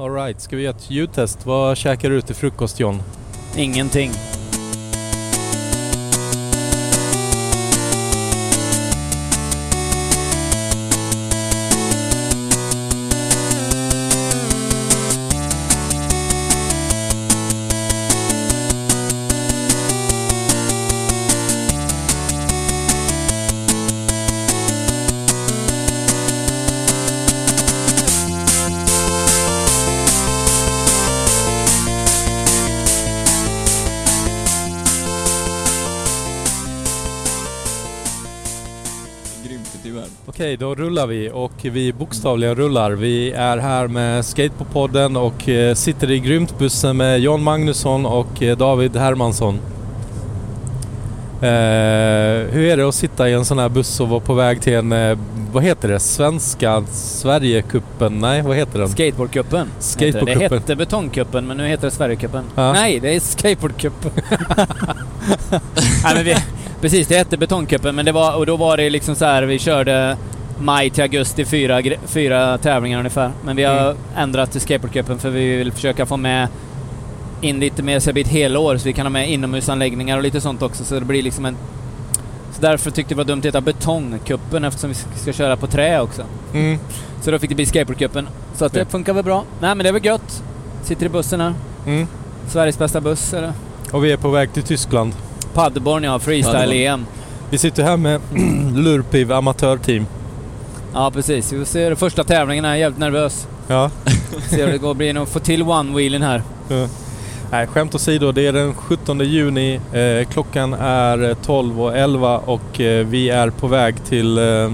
Alright, ska vi göra ett ljudtest? Vad käkar du till frukost John? Ingenting. Okej, då rullar vi och vi bokstavligen rullar. Vi är här med Skatepodden och eh, sitter i Grymt-bussen med John Magnusson och eh, David Hermansson. Eh, hur är det att sitta i en sån här buss och vara på väg till en, eh, vad heter det, svenska Sverigecupen? Nej, vad heter den? Skateboardcupen. Skateboardcupen. Det hette Betongcupen men nu heter det Sverigecupen. Ja. Nej, det är Skateboardcupen. Nej, men vi, precis, det hette Betongcupen men det var, och då var det liksom så här vi körde maj till augusti fyra, fyra tävlingar ungefär. Men vi har Mm. ändrat till Skateboardcupen för vi vill försöka få med in lite mer så det blir ett helår så vi kan ha med inomhusanläggningar och lite sånt också så det blir liksom en... Så därför tyckte vi det var dumt att heta Betongcupen eftersom vi ska köra på trä också. Mm. Så då fick det bli Skateboardcupen. Så att det funkar väl bra. Nej men det är väl gött. Sitter i bussen här. Mm. Sveriges bästa buss eller? Och vi är på väg till Tyskland. Paderborn ja, freestyle-EM. Vi sitter här med Lurpiv amatörteam. Ja precis. Vi får se första tävlingen här. Jävligt nervös. Ja. Se hur det går. Blir nog få till one-wheelen här. Nej, skämt åsido. Det är den 17 juni. Eh, klockan är eh, 12.11 och eh, vi är på väg till eh,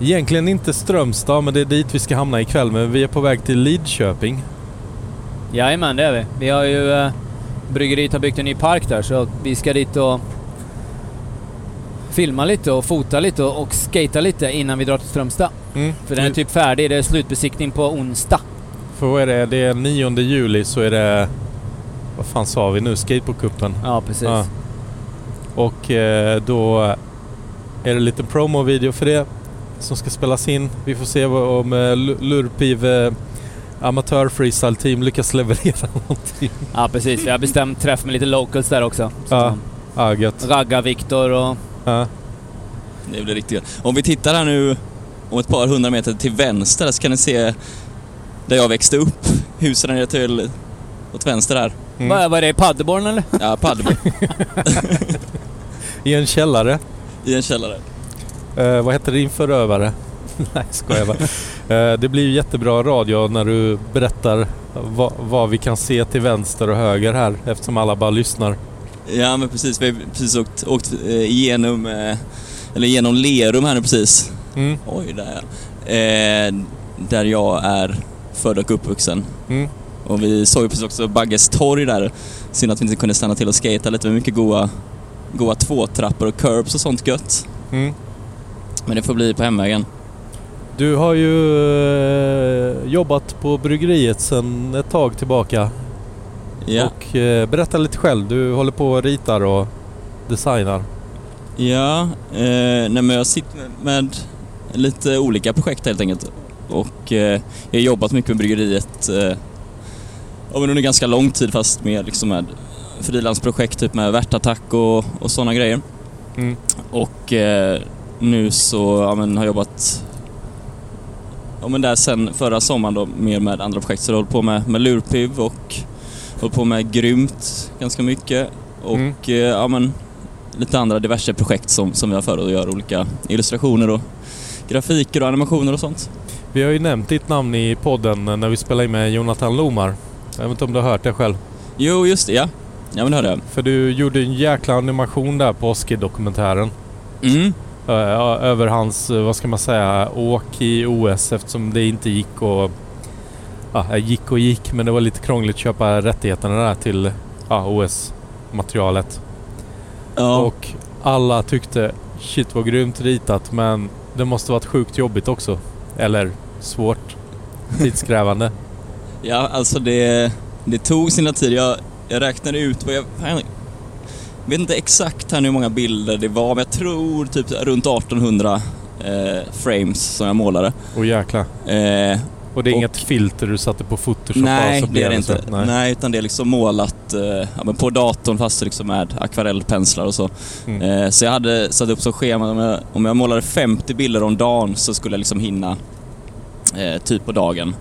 Egentligen inte Strömstad, men det är dit vi ska hamna ikväll. Men vi är på väg till Lidköping. Jajamän, det är vi. Vi har ju... Eh, bryggeriet har byggt en ny park där så vi ska dit och filma lite och fota lite och, och skata lite innan vi drar till Strömstad. Mm. För den är typ färdig. Det är slutbesiktning på onsdag. För vad är det? Det är 9 juli så är det... Vad fan sa vi nu? Skateboardcupen. Ja, precis. Ja. Och eh, då är det lite promo-video för det som ska spelas in. Vi får se om eh, Lu- Lurpiv eh, amatör freestyle team lyckas leverera någonting. Ja, precis. Vi har bestämt träff med lite locals där också. Så Ja. Ja, gött. Ragga Viktor och... Ja. Det blir riktigt. Om vi tittar här nu om ett par hundra meter till vänster så kan ni se där jag växte upp. Husen är till åt vänster där. Mm. Vad är det? Paderborn eller? Ja, Paderborn. I en källare. I en källare. Eh, vad heter din förövare? Nej, skojar bara. Eh, det blir ju jättebra radio när du berättar vad, vad vi kan se till vänster och höger här eftersom alla bara lyssnar. Ja, men precis. Vi har precis åkt, åkt eh, igenom, eh, eller genom Lerum här nu precis. Mm. Oj, där ja. Eh, där jag är född och uppvuxen. Mm. Och vi såg ju precis också Bagges torg där. Synd att vi inte kunde stanna till och skata lite. Var mycket goa, goa tvåtrappor och curbs och sånt gött. Mm. Men det får bli på hemvägen. Du har ju jobbat på bryggeriet sedan ett tag tillbaka. Ja, Och eh, berätta lite själv. Du håller på och ritar och designar. ja eh, nej, men jag sitter med, med lite olika projekt helt enkelt. Och eh, jag har jobbat mycket med bryggeriet eh, under ganska lång tid fast med, liksom med frilansprojekt typ med värtattack och, och sådana grejer. Mm. Och eh, nu så ja, men, har jag jobbat ja, men där sen förra sommaren då mer med andra projekt. Så jag har hållit på med, med Lurpiv och hållit på med Grymt ganska mycket. Och Mm. eh, ja, men, lite andra diverse projekt som, som vi har för att göra olika illustrationer och grafiker och animationer och sånt. Vi har ju nämnt ditt namn i podden när vi spelade in med Jonathan Lomar. Jag vet inte om du har hört det själv? Jo, just det, ja. Ja, men det hörde jag. För du gjorde en jäkla animation där på Oskid-dokumentären. Mm. Ö- över hans, eh, vad ska man säga, åk i OS eftersom det inte gick och... Ja, jag gick och gick men det var lite krångligt att köpa rättigheterna där till ja, OS-materialet. Ja. Och alla tyckte shit vad grymt ritat men det måste varit sjukt jobbigt också. Eller svårt. Tidskrävande. Ja, alltså det, det tog sina tid. Jag, jag räknade ut vad jag... Jag vet inte exakt här nu hur många bilder det var, men jag tror typ runt 1800 eh, frames som jag målade. Och jäkla. Eh, Och det är Och- inget filter du satte på Photoshop? Nej, bara så det är det så? inte. Nej. utan det är liksom målat eh, ja, men på datorn fast liksom med akvarellpenslar och så. Mm. Eh, så jag hade satt upp som schema, om jag, om jag målade 50 bilder om dagen så skulle jag liksom hinna eh, typ på dagen.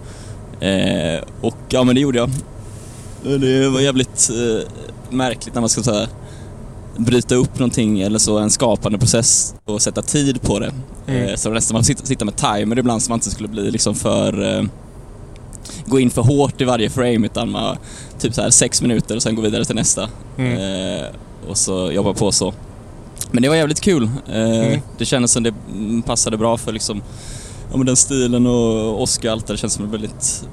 Och ja men det gjorde jag. Det var jävligt märkligt när man ska säga bryta upp någonting eller så, en skapande process och sätta tid på det. Mm. Eh, så nästan man sitter, sitter med timer ibland så man inte skulle bli liksom för... Eh, gå in för hårt i varje frame utan man typ så här sex minuter och sen gå vidare till nästa. Mm. Eh, och så jobba på så. Men det var jävligt kul. Mm. Det kändes som det passade bra för liksom ja, den stilen och Oscar och allt det. Känns som väldigt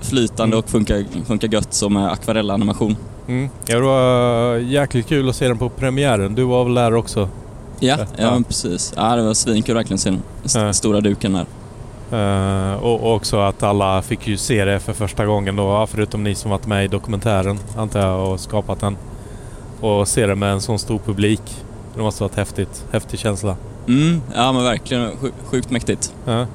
flytande Mm. och funkar, funkar gött som akvarellanimation. Mm. Ja, det var jäkligt kul att se den på premiären. Du var väl där också? Ja, Ja. ja, precis. Ja, det var svinkul verkligen se den stora duken där. Eh, och, också att alla fick ju se det för första gången då, förutom ni som varit med i dokumentären antar jag och skapat den. Och se det med en sån stor publik. Det måste varit häftigt. Häftig känsla. Mm, ja men verkligen sj- sjukt mäktigt. Ja.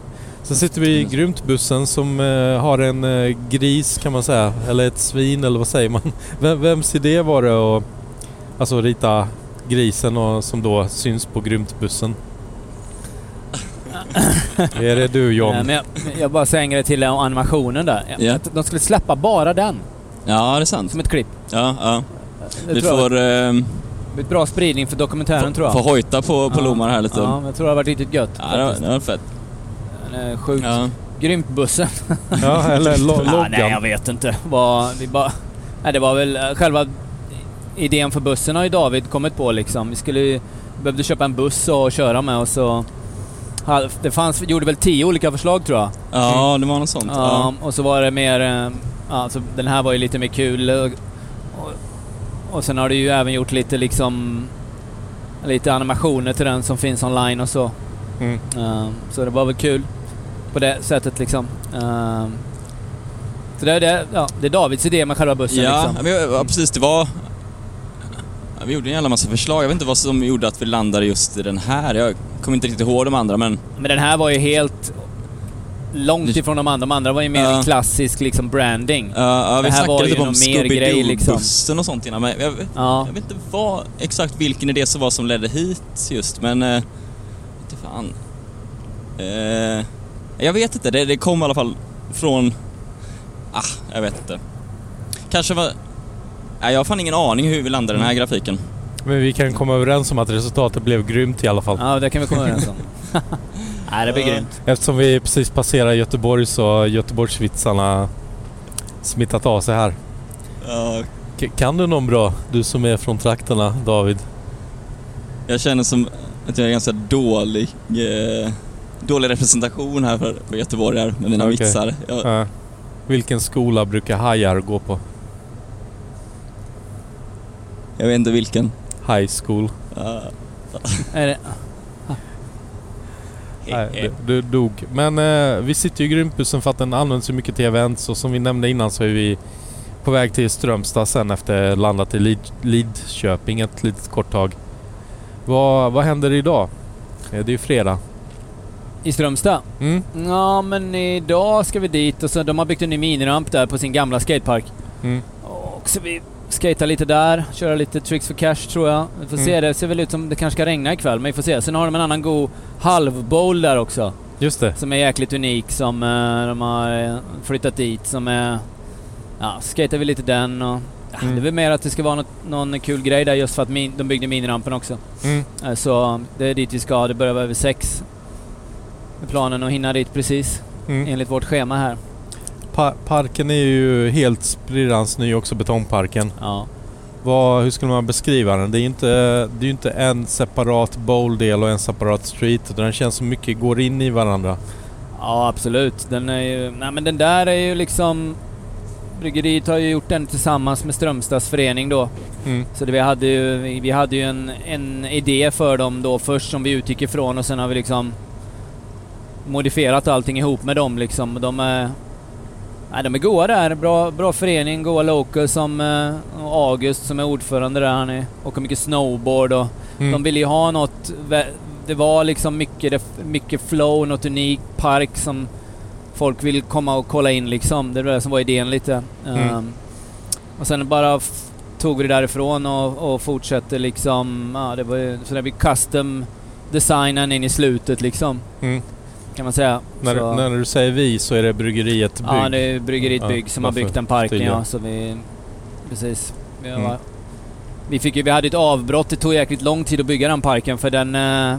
Sen sitter vi i Grymt-bussen som eh, har en eh, gris kan man säga. Eller ett svin eller vad säger man? Vem, vems idé var det att alltså, rita grisen och, som då syns på Grymt-bussen? är det du John? Nej, men jag, jag bara säger det till animationen där. Ja. Att de skulle släppa bara den Ja, det är sant. som ett klipp. Ja, ja. Det Vi får, eh, var ett bra spridning för dokumentären tror jag. får hojta på, på Ja. Lomar här lite. Ja, jag tror det har varit riktigt gött. Ja, det var, det var fett. Den Sjukt. Ja. Grymt bussen. Ja, eller lo- Ja, loggan? nej, jag vet inte. Vad, vi bara, nej, det var väl eh, själva idén för bussen har ju David kommit på liksom. Vi skulle ju- behövde köpa en buss och köra med och så... Det fanns, vi gjorde väl tio olika förslag tror jag. ja, det var något sånt. Ja. Och så var det mer... eh, Ja, så den här var ju lite mer kul. Och, och, och sen har du ju även gjort lite liksom... Lite animationer till den som finns online och så. Mm. Eh, så det var väl kul på det sättet liksom. Eh, så det är, det, ja, det är Davids idé med själva bussen Ja, liksom. men, ja, precis. Det var... Ja, vi gjorde en jävla massa förslag. Jag vet inte vad som gjorde att vi landade just i den här. Jag kommer inte riktigt ihåg de andra, men... Men den här var ju helt långt ifrån de andra. De andra var ju mer Ja. klassisk liksom branding. Uh, ja, vi Det här var snackade lite om någon mer grej, liksom. Scooby-Doo-bussen och sånt innan, men jag, vet- Ja. jag vet inte vad, exakt vilken idé som var som ledde hit just, men... Uh, inte fan. Eh, jag vet inte, det, det kom i alla fall från... Ah, jag vet inte. Kanske var... Jag har fan ingen aning hur vi landade i den här grafiken. Men vi kan komma överens om att resultatet blev grymt i alla fall. Ja, det kan vi komma överens om. Nej, det blir grymt. Eftersom vi precis passerar Göteborg så har Göteborgsvitsarna smittat av sig här. Ja, K- kan du någon bra? Du som är från trakterna, David. jag känner som att jag är ganska dålig... Eh, dålig representation här för, för Göteborg här med mina Okej. vitsar. Jag, Ja. vilken skola brukar hajar gå på? Jag vet inte vilken. High school. Ja. Är det, Nej, du, dog. Men eh, vi sitter ju i Grympbussen för att den används så mycket till events och som vi nämnde innan så är vi på väg till Strömstad sen efter landat i Lid, Lidköping ett litet kort tag. Vad, vad händer idag? Det är ju fredag. I Strömstad? Mm? Ja, men idag ska vi dit och så de har byggt en ny miniramp där på sin gamla skatepark. Mm. Och så vi skata lite där, köra lite tricks for cash tror jag. Vi får se, Mm. det ser väl ut som det kanske ska regna ikväll, men vi får se. Sen har de en annan god halvbowl där också. Just det. Som är jäkligt unik, som eh, de har eh, flyttat dit. Som är... Ja, skatar vi lite den och... Ja, Mm. Det är väl mer att det ska vara något, någon kul grej där just för att min, de byggde minirampen också. Mm. Eh, Så det är dit vi ska. Det börjar vara över sex. Planen att hinna dit precis Mm. enligt vårt schema här. Pa- parken är ju helt sprillans ny också, betongparken. Ja. Vad, hur skulle man beskriva den? Det är ju inte, det är ju inte en separat bowl-del och en separat street. Den känns som mycket går in i varandra. Ja, absolut. Den är ju... Nej men den där är ju liksom... Bryggeriet har ju gjort den tillsammans med Strömstads förening då. Mm. Så det, vi hade ju, vi hade ju en, en idé för dem då först som vi utgick ifrån och sen har vi liksom modifierat allting ihop med dem liksom. De är... Nej, de är goa där. Bra, bra förening, goa local som eh, August som är ordförande där. Han är, åker mycket snowboard och Mm. de ville ju ha något... Det var liksom mycket, mycket flow, något unikt park som folk vill komma och kolla in liksom. Det var det som var idén lite. Mm. Ehm, och sen bara tog vi det därifrån och, och fortsatte liksom, ja det var så det blir custom designen in i slutet liksom. Mm. Kan man säga. När, så, när du säger vi så är det bryggeriet Bygg? Ja, det är bryggeriet Ja, Bygg som har byggt den parken ja. Så vi, precis. Vi, Mm. var, vi, fick ju, vi hade ett avbrott. Det tog jäkligt lång tid att bygga den parken för den... eh,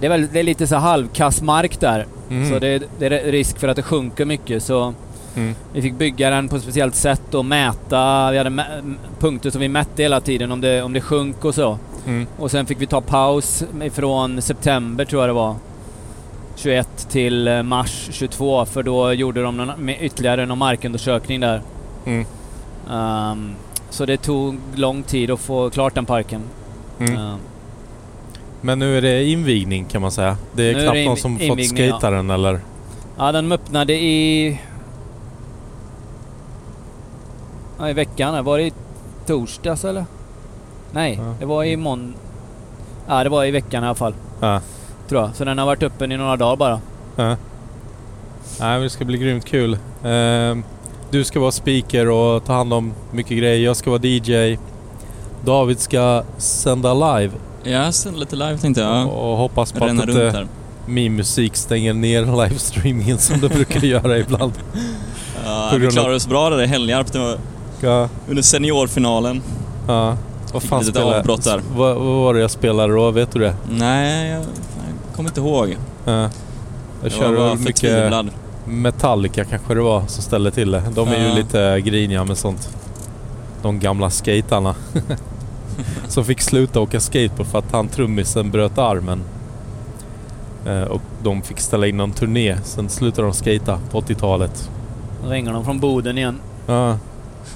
Det är, väl, det är lite så halvkass mark där. Mm. Så det, det är risk för att det sjunker mycket. Så Mm. vi fick bygga den på ett speciellt sätt och mäta. Vi hade mä- punkter som vi mätte hela tiden om det, om det sjönk och så. Mm. Och sen fick vi ta paus från september tror jag det var. 21 till eh, mars 22 för då gjorde de någon, med ytterligare någon markundersökning där. Mm. Ehm, så det tog lång tid att få klart den parken. Mm. Ehm, Men nu är det invigning kan man säga. Det är Nu är knappt det någon som fått ja. skata den eller? ja, den öppnade i... Ja, i veckan. Var det i torsdags eller? Nej, Ja. det var i mån... Ja, det var i veckan i alla fall. Ja. Tror jag. Så den har varit öppen i några dagar bara. Ja. Nej, men det ska bli grymt kul. Ehm, du ska vara speaker och ta hand om mycket grejer. Jag ska vara DJ. David ska sända live Ja, sen lite live tänkte jag. och hoppas på Ränna att inte min musik stänger ner livestreamingen som det brukar göra ibland. Ja, vi klarade oss bra där i var Ja, under seniorfinalen. ja. Vad fan spelade där. Vad, vad var det jag spelade då? Vet du det? Nej, jag, jag kommer inte ihåg. Ja. Jag Jag kör var bara väl mycket förtvivlad. Metallica kanske det var som ställde till det. De är ju Ja. lite griniga med sånt. De gamla skatarna. som fick sluta åka skateboard för att han trummisen bröt armen. Eh, och de fick ställa in en turné. Sen slutade de skata på 80-talet. Då ringer de från Boden igen. Ja.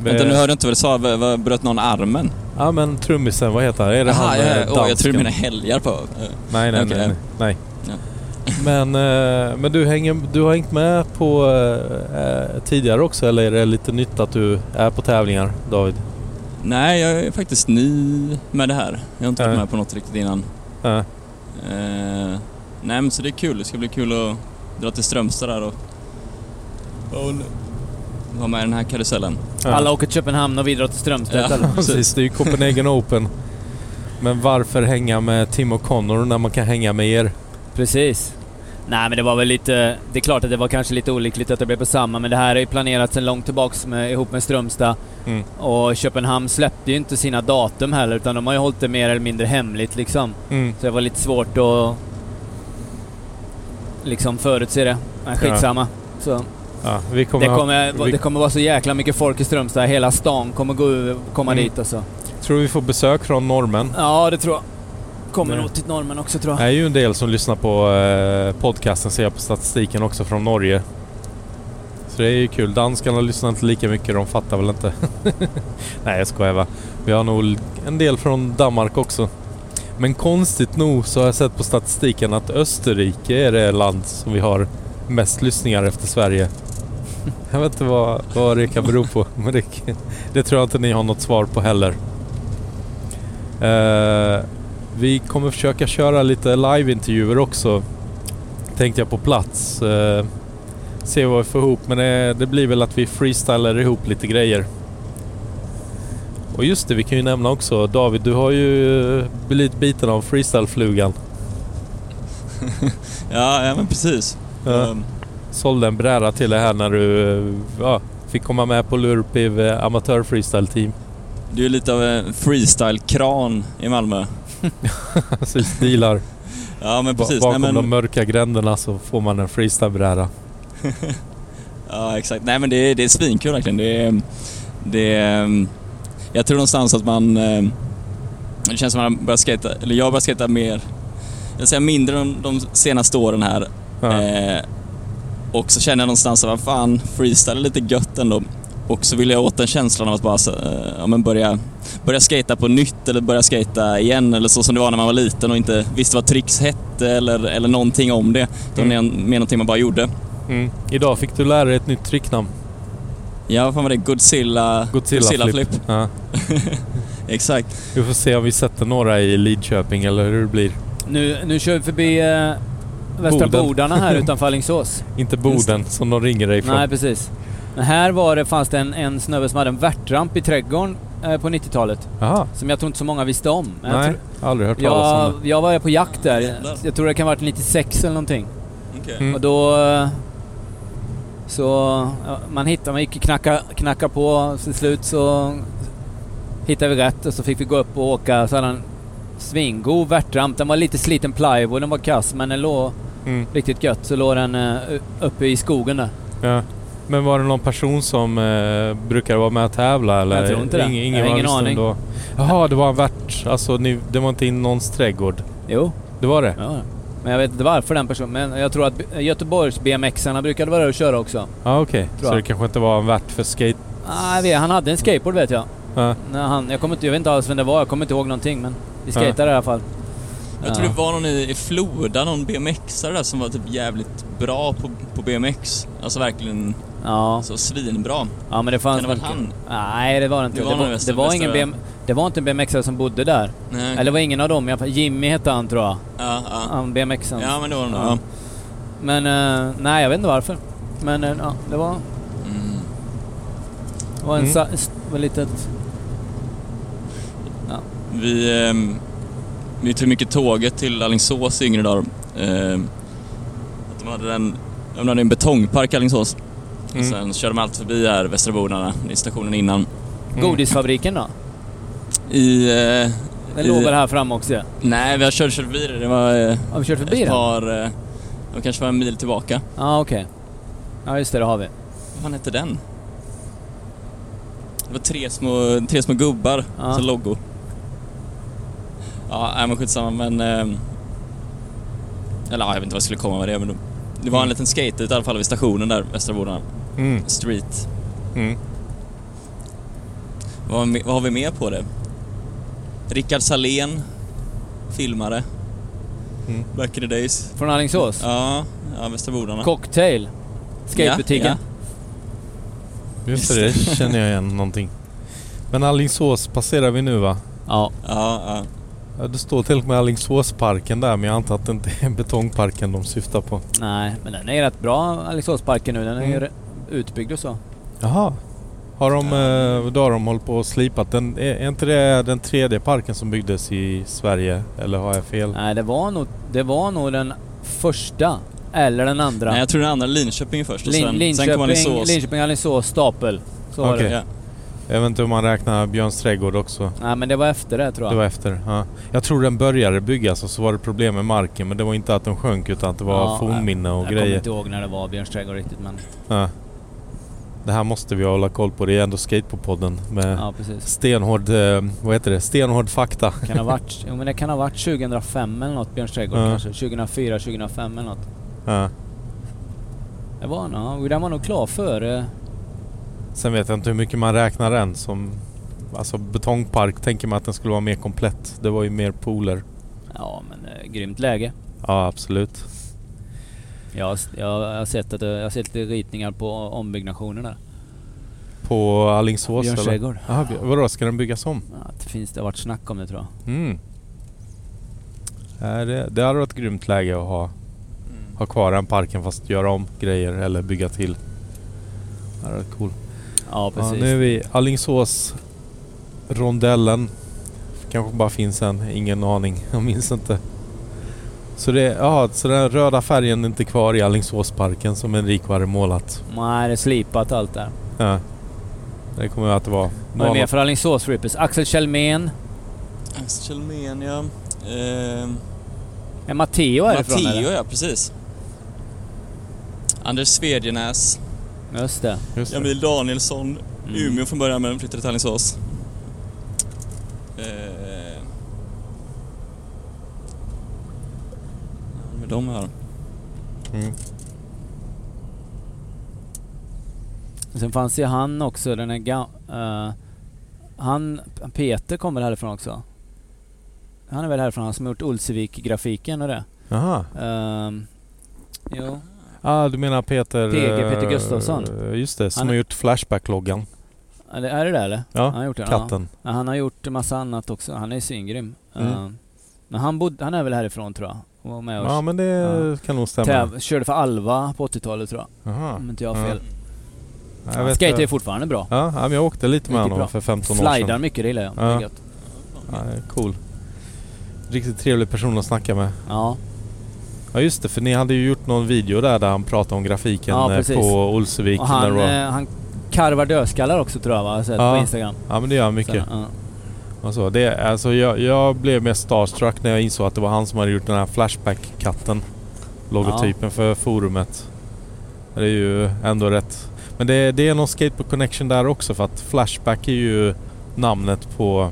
Vänta, nu hörde jag inte vad du sa. Bröt någon armen? Ja men trummisen, vad heter han? Är det Jaha, han ja, eh, ja. Åh, jag tror du menar helgar på. Nej, nej, Okej. nej. nej. Ja. Men, eh, men du, hänger, du har hängt med på eh, tidigare också eller är det lite nytt att du är på tävlingar, David? Nej, jag är faktiskt ny med det här. Jag har inte varit med på något riktigt innan. Ja. Eh, nej, men så det är kul. Det ska bli kul att dra till Strömstad där och, och vara med i den här karusellen. Ja. Alla åker till Köpenhamn och vi drar till Strömstedt Ja. eller? Precis, det är ju Copenhagen Open. Men varför hänga med Tim O'Connor när man kan hänga med er? Precis. Nej men det var väl lite... Det är klart att det var kanske lite olyckligt att det blev på samma men det här är ju planerat sedan långt tillbaks med, ihop med Strömstad. Mm. Och Köpenhamn släppte ju inte sina datum heller utan de har ju hållit det mer eller mindre hemligt liksom. Mm. Så det var lite svårt att liksom förutse det. Men skitsamma. Så Ja, vi kommer det, ha- kommer, vi- det kommer vara så jäkla mycket folk i Strömstad. Hela stan kommer gå, komma Mm. dit alltså. tror vi får besök från norrmän. Ja, det tror jag. Kommer Det- nog till normen också tror Det jag. är ju en del som lyssnar på eh, podcasten ser jag på statistiken också från Norge. Så det är ju kul. Danskarna lyssnar inte lika mycket, de fattar väl inte. Nej jag skojar va. Vi har nog en del från Danmark också. Men konstigt nog så har jag sett på statistiken att Österrike är det land som vi har mest lyssningar efter Sverige. Jag vet inte vad, vad det kan bero på. Men det, det tror jag inte ni har något svar på heller. Eh, vi kommer försöka köra lite liveintervjuer också. Tänkte jag på plats. Eh, se vad vi får ihop. Men det, det blir väl att vi freestylar ihop lite grejer. Och just det, vi kan ju nämna också David, du har ju blivit biten av freestyleflugan. Ja, ja men precis. Ja. Um, Sålde en bräda till dig här när du ja, fick komma med på Lurpiv amatör freestyle team. det är lite av en freestyle-kran i Malmö. Precis, dealar. Ja men precis. Bakom Nej, men, de mörka gränderna så får man en freestylebräda. Ja, exakt. Nej men det är, det är svinkul verkligen. Det är, det är, jag tror någonstans att man... eh, Det känns som att man börjar skata, eller jag börjar skata mer, jag säger mindre de, de senaste åren här. Ja. Eh, och så känner jag någonstans att vad fan, freestyle är lite gött ändå. Och så vill jag åt den känslan av att bara eh, ja, men börja, börja skata på nytt eller börja skata igen eller så som det var när man var liten och inte visste vad tricks hette eller, eller någonting om det. Utan Mm. mer, någonting man bara gjorde. Mm. Idag fick du lära dig ett nytt tricknamn. Ja, vad fan var det? Godzilla, Godzilla, Flip. Flip. Ja. Exakt. Vi får se om vi sätter några i Lidköping eller hur det blir. Nu, nu kör vi förbi... Eh, Västra Boden. Bodarna här utanför Alingsås. Inte Boden som de ringer dig ifrån. Nej, precis. Men här var det, fanns det en, en snubbe som hade en värtramp i trädgården eh, på 90-talet. Jaha. Som jag tror inte så många visste om. Men jag Nej, tror- aldrig hört talas Jag, om det. jag var på jakt där. Jag tror det kan ha varit 96 eller någonting. Okej. Mm. Och då... Så... ja, Man hittade, man gick och knacka, knacka på. Till slut så hittade vi rätt och så fick vi gå upp och åka. Så hade han svingod värtramp. Den var lite sliten plywood, den var kass men den låg Mm. riktigt gött. Så låg den eh, uppe i skogen där. Ja. Men var det någon person som eh, brukar vara med och tävla eller? Jag tror inte det. Ingen, ingen var ingen visste aning. Då. Jaha, det var en värt. Alltså ni, det var inte i någons trädgård. Jo, Det var det? ja. Men jag vet inte varför den personen. Men jag tror att Göteborgs BMX-arna brukade vara där och köra också. Ja okej. Tror Så det kanske inte var en värt för skate... Ah, jag vet, han hade en skateboard vet jag. Ja. När han, jag, kommer inte, jag vet inte alls vem det var, jag kommer inte ihåg någonting men vi skejtade i alla fall. Jag tror det var någon i, i Floda, någon BMXare där som var typ jävligt bra på, på BMX. Alltså verkligen Ja, så svinbra. ja men det fanns Kan det ha varit han? Nej det var det inte. Det Det var var, nog det var, ingen Västra- BM, det var inte en BMXare som bodde där. Nej. Eller det var ingen av dem fall. Jimmy hette han tror jag. Ja, ja. Han BMXaren. Ja, men det var nog. Ja. Men eh, nej jag vet inte varför. Men eh, ja, det var, Mm. det var en Mm. sa, var litet... Vi, ehm, vi tog mycket tåget till Alingsås i yngre dagar. Att de hade en, de hade en betongpark i Alingsås. Mm. Sen körde de alltid förbi här, Västra Bodarna, i stationen innan. Mm. Godisfabriken då? I... Eh, Den i- låg väl här framme också? Ja. Nej, vi har kört, kört förbi det. Det var eh, Har vi kört förbi ett den? par... Eh, det kanske var en mil tillbaka. Ja okej. Ja just det, det har vi. Vad fan hette den? Det var tre små, tre små gubbar, Ja. alltså logo. Ja, nej men skitsamma men... ehm, eller ja, jag vet inte vad jag skulle komma med det men det- det var en Mm. liten skate i alla fall vid stationen där, Västra Bodarna. Mm. Street. Mm. Vad, har vi- vad har vi mer på det? Rickard Salén, filmare. Mm. Back in the days. Från Alingsås? Ja, ja Västra Bodarna. Cocktail? Skatebutiken? Just det, det känner jag igen någonting. Men Alingsås passerar vi nu va? Ja. Ja, ja. Ja, det står till och med Alingsåsparken där men jag antar att det inte är betongparken de syftar på. Nej, men den är rätt bra Alingsåsparken nu. Den är ju Mm. utbyggd och så. Jaha. Har de, eh, då har de hållit på och slipat den? Är, är inte det den tredje parken som byggdes i Sverige? Eller har jag fel? Nej, det var nog, det var nog den första. Eller den andra. Nej, jag tror den andra Linköping först och Lin, sen, sen kom Linköping, Alingsås. Linköping, Alingsås, Stapel. Så var Okej. det. Ja. Jag vet inte om man räknar Björns trädgård också. Nej, men det var efter det tror jag. Det var efter. Ja. Jag tror den började byggas och så var det problem med marken men det var inte att den sjönk utan att det var Ja, fornminne och jag kommer grejer. inte ihåg när det var Björns trädgård riktigt men... Ja. Det här måste vi hålla koll på. Det är ändå Skatepopodden med Ja, stenhård, eh, vad heter det? Stenhård fakta. Kan ha varit, jo men det kan ha varit 2005 eller något, Björns trädgård Ja. kanske. 2004, 2005 eller något. Ja. Det var nog, den var nog klar före... Sen vet jag inte hur mycket man räknar den som... Alltså betongpark tänker man att den skulle vara mer komplett. Det var ju mer pooler. Ja men eh, grymt läge. Ja absolut. Jag, jag, har sett att, jag har sett lite ritningar på ombyggnationen där. På Alingsås Björns eller? trädgård. Jaha, vadå ska den byggas om? Ja, det finns, det har varit snack om det tror jag. Mm. Ja, det, det hade varit ett grymt läge att ha, ha kvar den parken fast göra om grejer eller bygga till. Det hade varit coolt. Ja Ja, precis. nu är vi Alingsås rondellen. Kanske bara finns en, ingen aning. Jag minns inte. Så, det, ja, så den röda färgen är inte kvar i Alingsåsparken som Enrico hade målat. Nej, det är slipat allt där. Ja. Det kommer att vara Vad är mer för Alingsås Rippers? Axel Kjellmén. Kjellmen, ja. Ehm, Är Matteo härifrån Matteo, ja precis. Anders Svedjenäs. Just det. Just det. Jamil Danielsson. Mm. Umeå från början men flyttade till Alingsås. Eh, med de här. Mm. Sen fanns ju han också, den är ga- eh, Han, Peter kommer härifrån också? Han är väl härifrån, han som har gjort Olsevik-grafiken och det. Jaha. Ehm, jo. Ah, du menar Peter... PG, Peter eh, Gustafsson. Just det, som Han- har gjort Flashback-loggan. Är det det eller? Ja, han har gjort den? Katten. Ja. Han har gjort massa annat också. Han är svingrym. Mm. Ehm, men han, bod, han är väl härifrån tror jag. Var med och Ja men det Ja. kan nog stämma. täv- körde för Alva på 80-talet tror jag. Aha. Om inte jag har fel. Ja, Skate är inte. fortfarande bra. Ja, men jag åkte lite med honom för 15 år Slidar sedan. mycket, det gillar jag. Ja. Det är. Ja, cool. Riktigt trevlig person att snacka med. Ja. Ja just det, för ni hade ju gjort någon video där där han pratade om grafiken Ja, eh, på Olsevik. Och han, eh, han karvar dödskallar också tror jag va? Sett Ja. på Instagram. Ja men det gör han mycket. Så, ja. Och så. Det, alltså, jag, jag blev mer starstruck när jag insåg att det var han som hade gjort den här Flashback-katten. Logotypen för forumet. Det är ju ändå rätt. Men det, det är någon Skateboard Connection där också för att Flashback är ju namnet på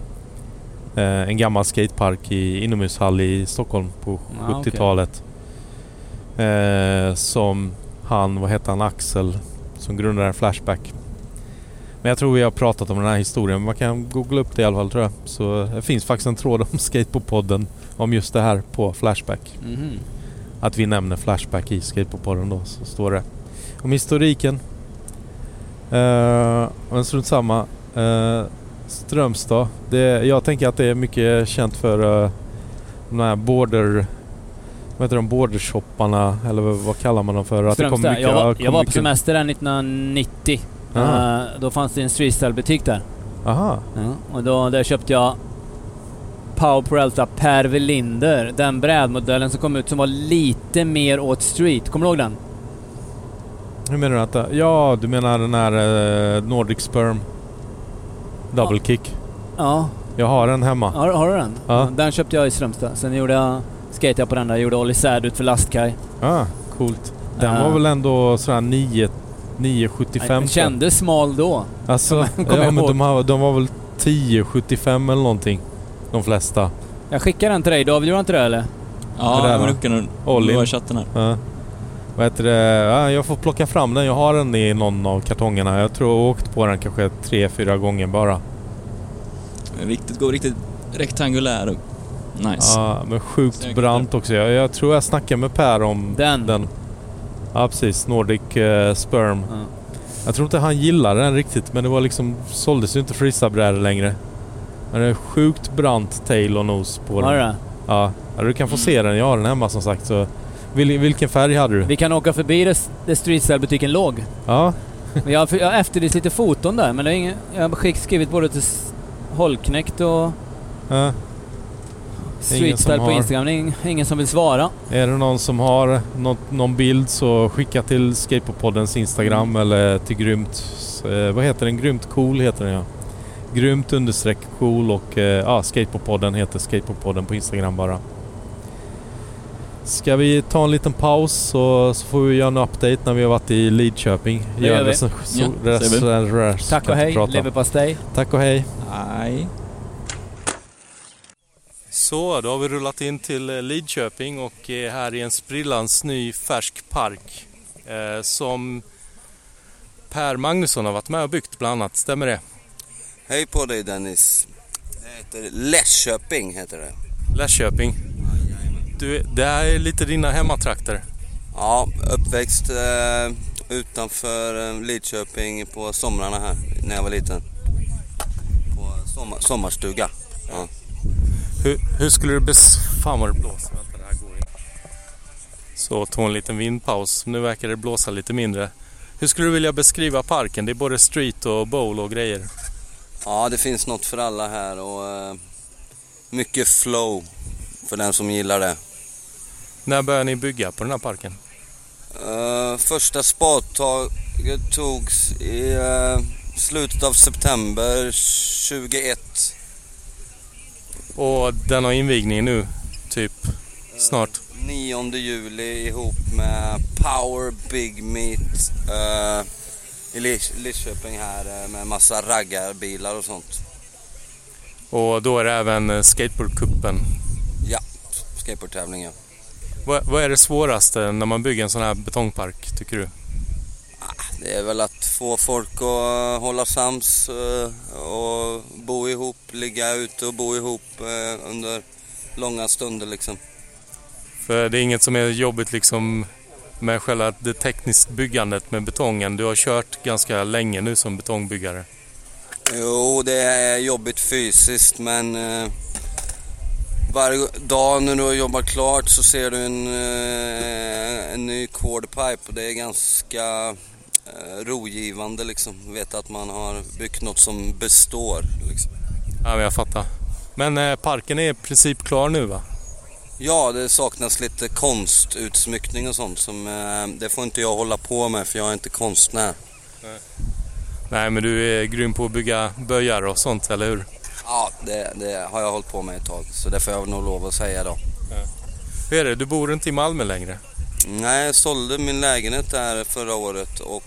eh, en gammal skatepark i inomhushall i Stockholm på Ja, okej. 70-talet. Eh, som han, vad heter han, Axel som grundade Flashback. Men jag tror vi har pratat om den här historien. Man kan googla upp det i alla fall tror jag. Så det finns faktiskt en tråd om Skateboardpodden om just det här på Flashback. Mhm. Att vi nämner Flashback i Skateboardpodden då, så står det. Om historiken. Uh, men strunt samma. Uh, Strömstad. Det, jag tänker att det är mycket känt för uh, de här border... Vad heter de? Bordershopparna eller vad, kallar man dem för? Att det kommer Strömstad. mycket- Jag ja, var, det jag var på mycket- semester där 1990. Aha. Eh, då fanns det en streetstyle-butik där. Aha. Ja, och då, där köpte jag Power Peralta Per Welinder. Den brädmodellen som kom ut som var lite mer åt street. Kommer du ihåg den? Hur menar du att det, Ja, du menar den här uh, Nordic Sperm Double Kick. Ja. Jag har den hemma. Har, har du den? Ja. Den köpte jag i Strömstad. Sen gjorde jag, skate jag på den där. Gjorde Olli Särd ut för lastkaj. Ah, coolt. Den Ja. var väl ändå sådär 9 975 Den kändes smal då. Alltså, ja, men ihåg. de, har, de var väl 1075 eller någonting. De flesta. Jag skickade den till dig David, gjorde han inte det eller? Ja, Det men du kan i chatten här. Ja. Vad heter det? Ja, jag får plocka fram den. Jag har den i någon av kartongerna. Jag tror jag har åkt på den kanske tre, fyra gånger bara. Riktigt god, riktigt rektangulär och nice. Ja, men sjukt Säkert. brant också. Jag, jag tror jag snackade med Per om Den. den. Ja, precis. Nordic eh, Sperm. Ja. Jag tror inte han gillade den riktigt men det var liksom... Såldes ju inte freestylebrädor längre. Men det är sjukt brant tail och nos på den. det? Ja, ja, du kan få se den. Jag har den hemma som sagt. Så vil, vilken färg hade du? Vi kan åka förbi där, där streetstyle-butiken låg. Ja, Men jag, jag efterlyste lite foton där, men det är ingen, jag har skick- skrivit både till Hållknäckt och ja. Streetstyle på har. Instagram. Det är ing- ingen som vill svara. Är det någon som har något, någon bild så skicka till Skateboardpoddens Instagram Mm. eller till Grymt... Eh, vad heter den? Grymt cool heter den ja. Grymt understreck cool och eh, ja, Skateboardpodden heter Skateboardpodden på Instagram bara. Ska vi ta en liten paus så, så får vi göra en update när vi har varit i Lidköping. Det gör vi. Ja, Tack och hej, leverpastej. Tack och hej. Nej. Så, då har vi rullat in till eh, Lidköping och är här i en sprillans ny färsk park eh, som Per Magnusson har varit med och byggt bland annat. Stämmer det? Hej på dig Dennis. Det heter Läsköping heter det. Läsköping. Du, det här är lite dina hemmatrakter. Ja, uppväxt eh, utanför eh, Lidköping på somrarna här när jag var liten. På sommar, sommarstuga. Ja. Hur, hur skulle du bes... Fan vad det blåser. Vänta, det här går inte. Så tog en liten vindpaus. Nu verkar det blåsa lite mindre. Hur skulle du vilja beskriva parken? Det är både street och bowl och grejer. ja, det finns något för alla här och eh, mycket flow för den som gillar det. När började ni bygga på den här parken? Eh, första spadtaget togs i eh, slutet av september 2021. Och den har invigning nu, typ snart. 9 juli ihop med Power Big Meet eh, i Lis- Lidköping här eh, med massa raggarbilar och sånt. Och då är det även eh, skateboardcupen. Ja, skateboardtävling ja. Vad, vad är det svåraste när man bygger en sån här betongpark, tycker du? Det är väl att få folk att hålla sams eh, och bo ihop, ligga ute och bo ihop eh, under långa stunder liksom. För det är inget som är jobbigt liksom med själva det tekniska byggandet med betongen. Du har kört ganska länge nu som betongbyggare. Jo, det är jobbigt fysiskt men eh, varje dag när du har jobbat klart så ser du en, en ny quarterpipe och det är ganska rogivande liksom. Veta att man har byggt något som består. Liksom. Ja, men jag fattar. Men eh, parken är i princip klar nu va? Ja, det saknas lite konstutsmyckning och sånt. Som, eh, det får inte jag hålla på med för jag är inte konstnär. Nej, men du är grym på att bygga böjar och sånt, eller hur? Ja, det, det har jag hållit på med ett tag. Så det får jag nog lov att säga då. Hur är det? Du bor inte i Malmö längre? Nej, jag sålde min lägenhet där förra året och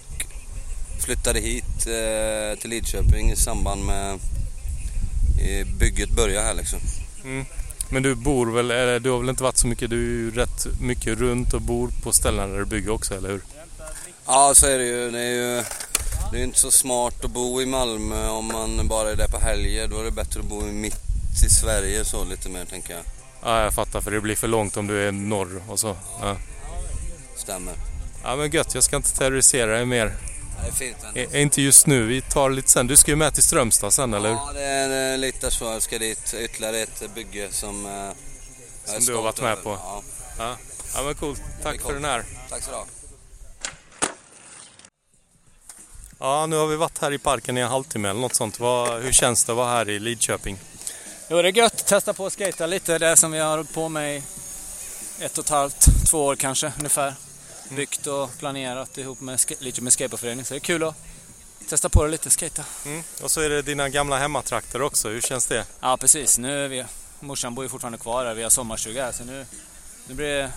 flyttade hit eh, till Lidköping i samband med eh, bygget började här liksom. Mm. Men du bor väl, eller du har väl inte varit så mycket, du är ju rätt mycket runt och bor på ställen där du bygger också, eller hur? Ja, så är det ju. Det är ju det är inte så smart att bo i Malmö om man bara är där på helger. Då är det bättre att bo mitt i Sverige så lite mer tänker jag. Ja, jag fattar, för det blir för långt om du är norr och så. Ja, Stämmer. ja men gött, jag ska inte terrorisera dig mer. Det är fint ändå. Inte just nu, vi tar lite sen. Du ska ju med till Strömstad sen, eller? Ja, det är lite så. Jag ska dit. Ytterligare ett bygge som... eh, Som du har varit med över. på. Ja, Ja, ja men coolt. Tack för den här. tack så du. Ja, nu har vi varit här i parken i en halvtimme eller något sånt. Vad, hur känns det att vara här i Lidköping? Jo, det är gött. Testa på att skata lite. Det som vi har på med i ett och ett halvt, två år kanske ungefär. Byggt och planerat ihop med, lite med skateboardförening. Så det är kul att testa på det lite, skata. Mm. Och så är det dina gamla hemmatrakter också. Hur känns det? Ja, precis. Nu är vi... Morsan bor ju fortfarande kvar här. Vi har sommarstuga här, så nu, nu blir det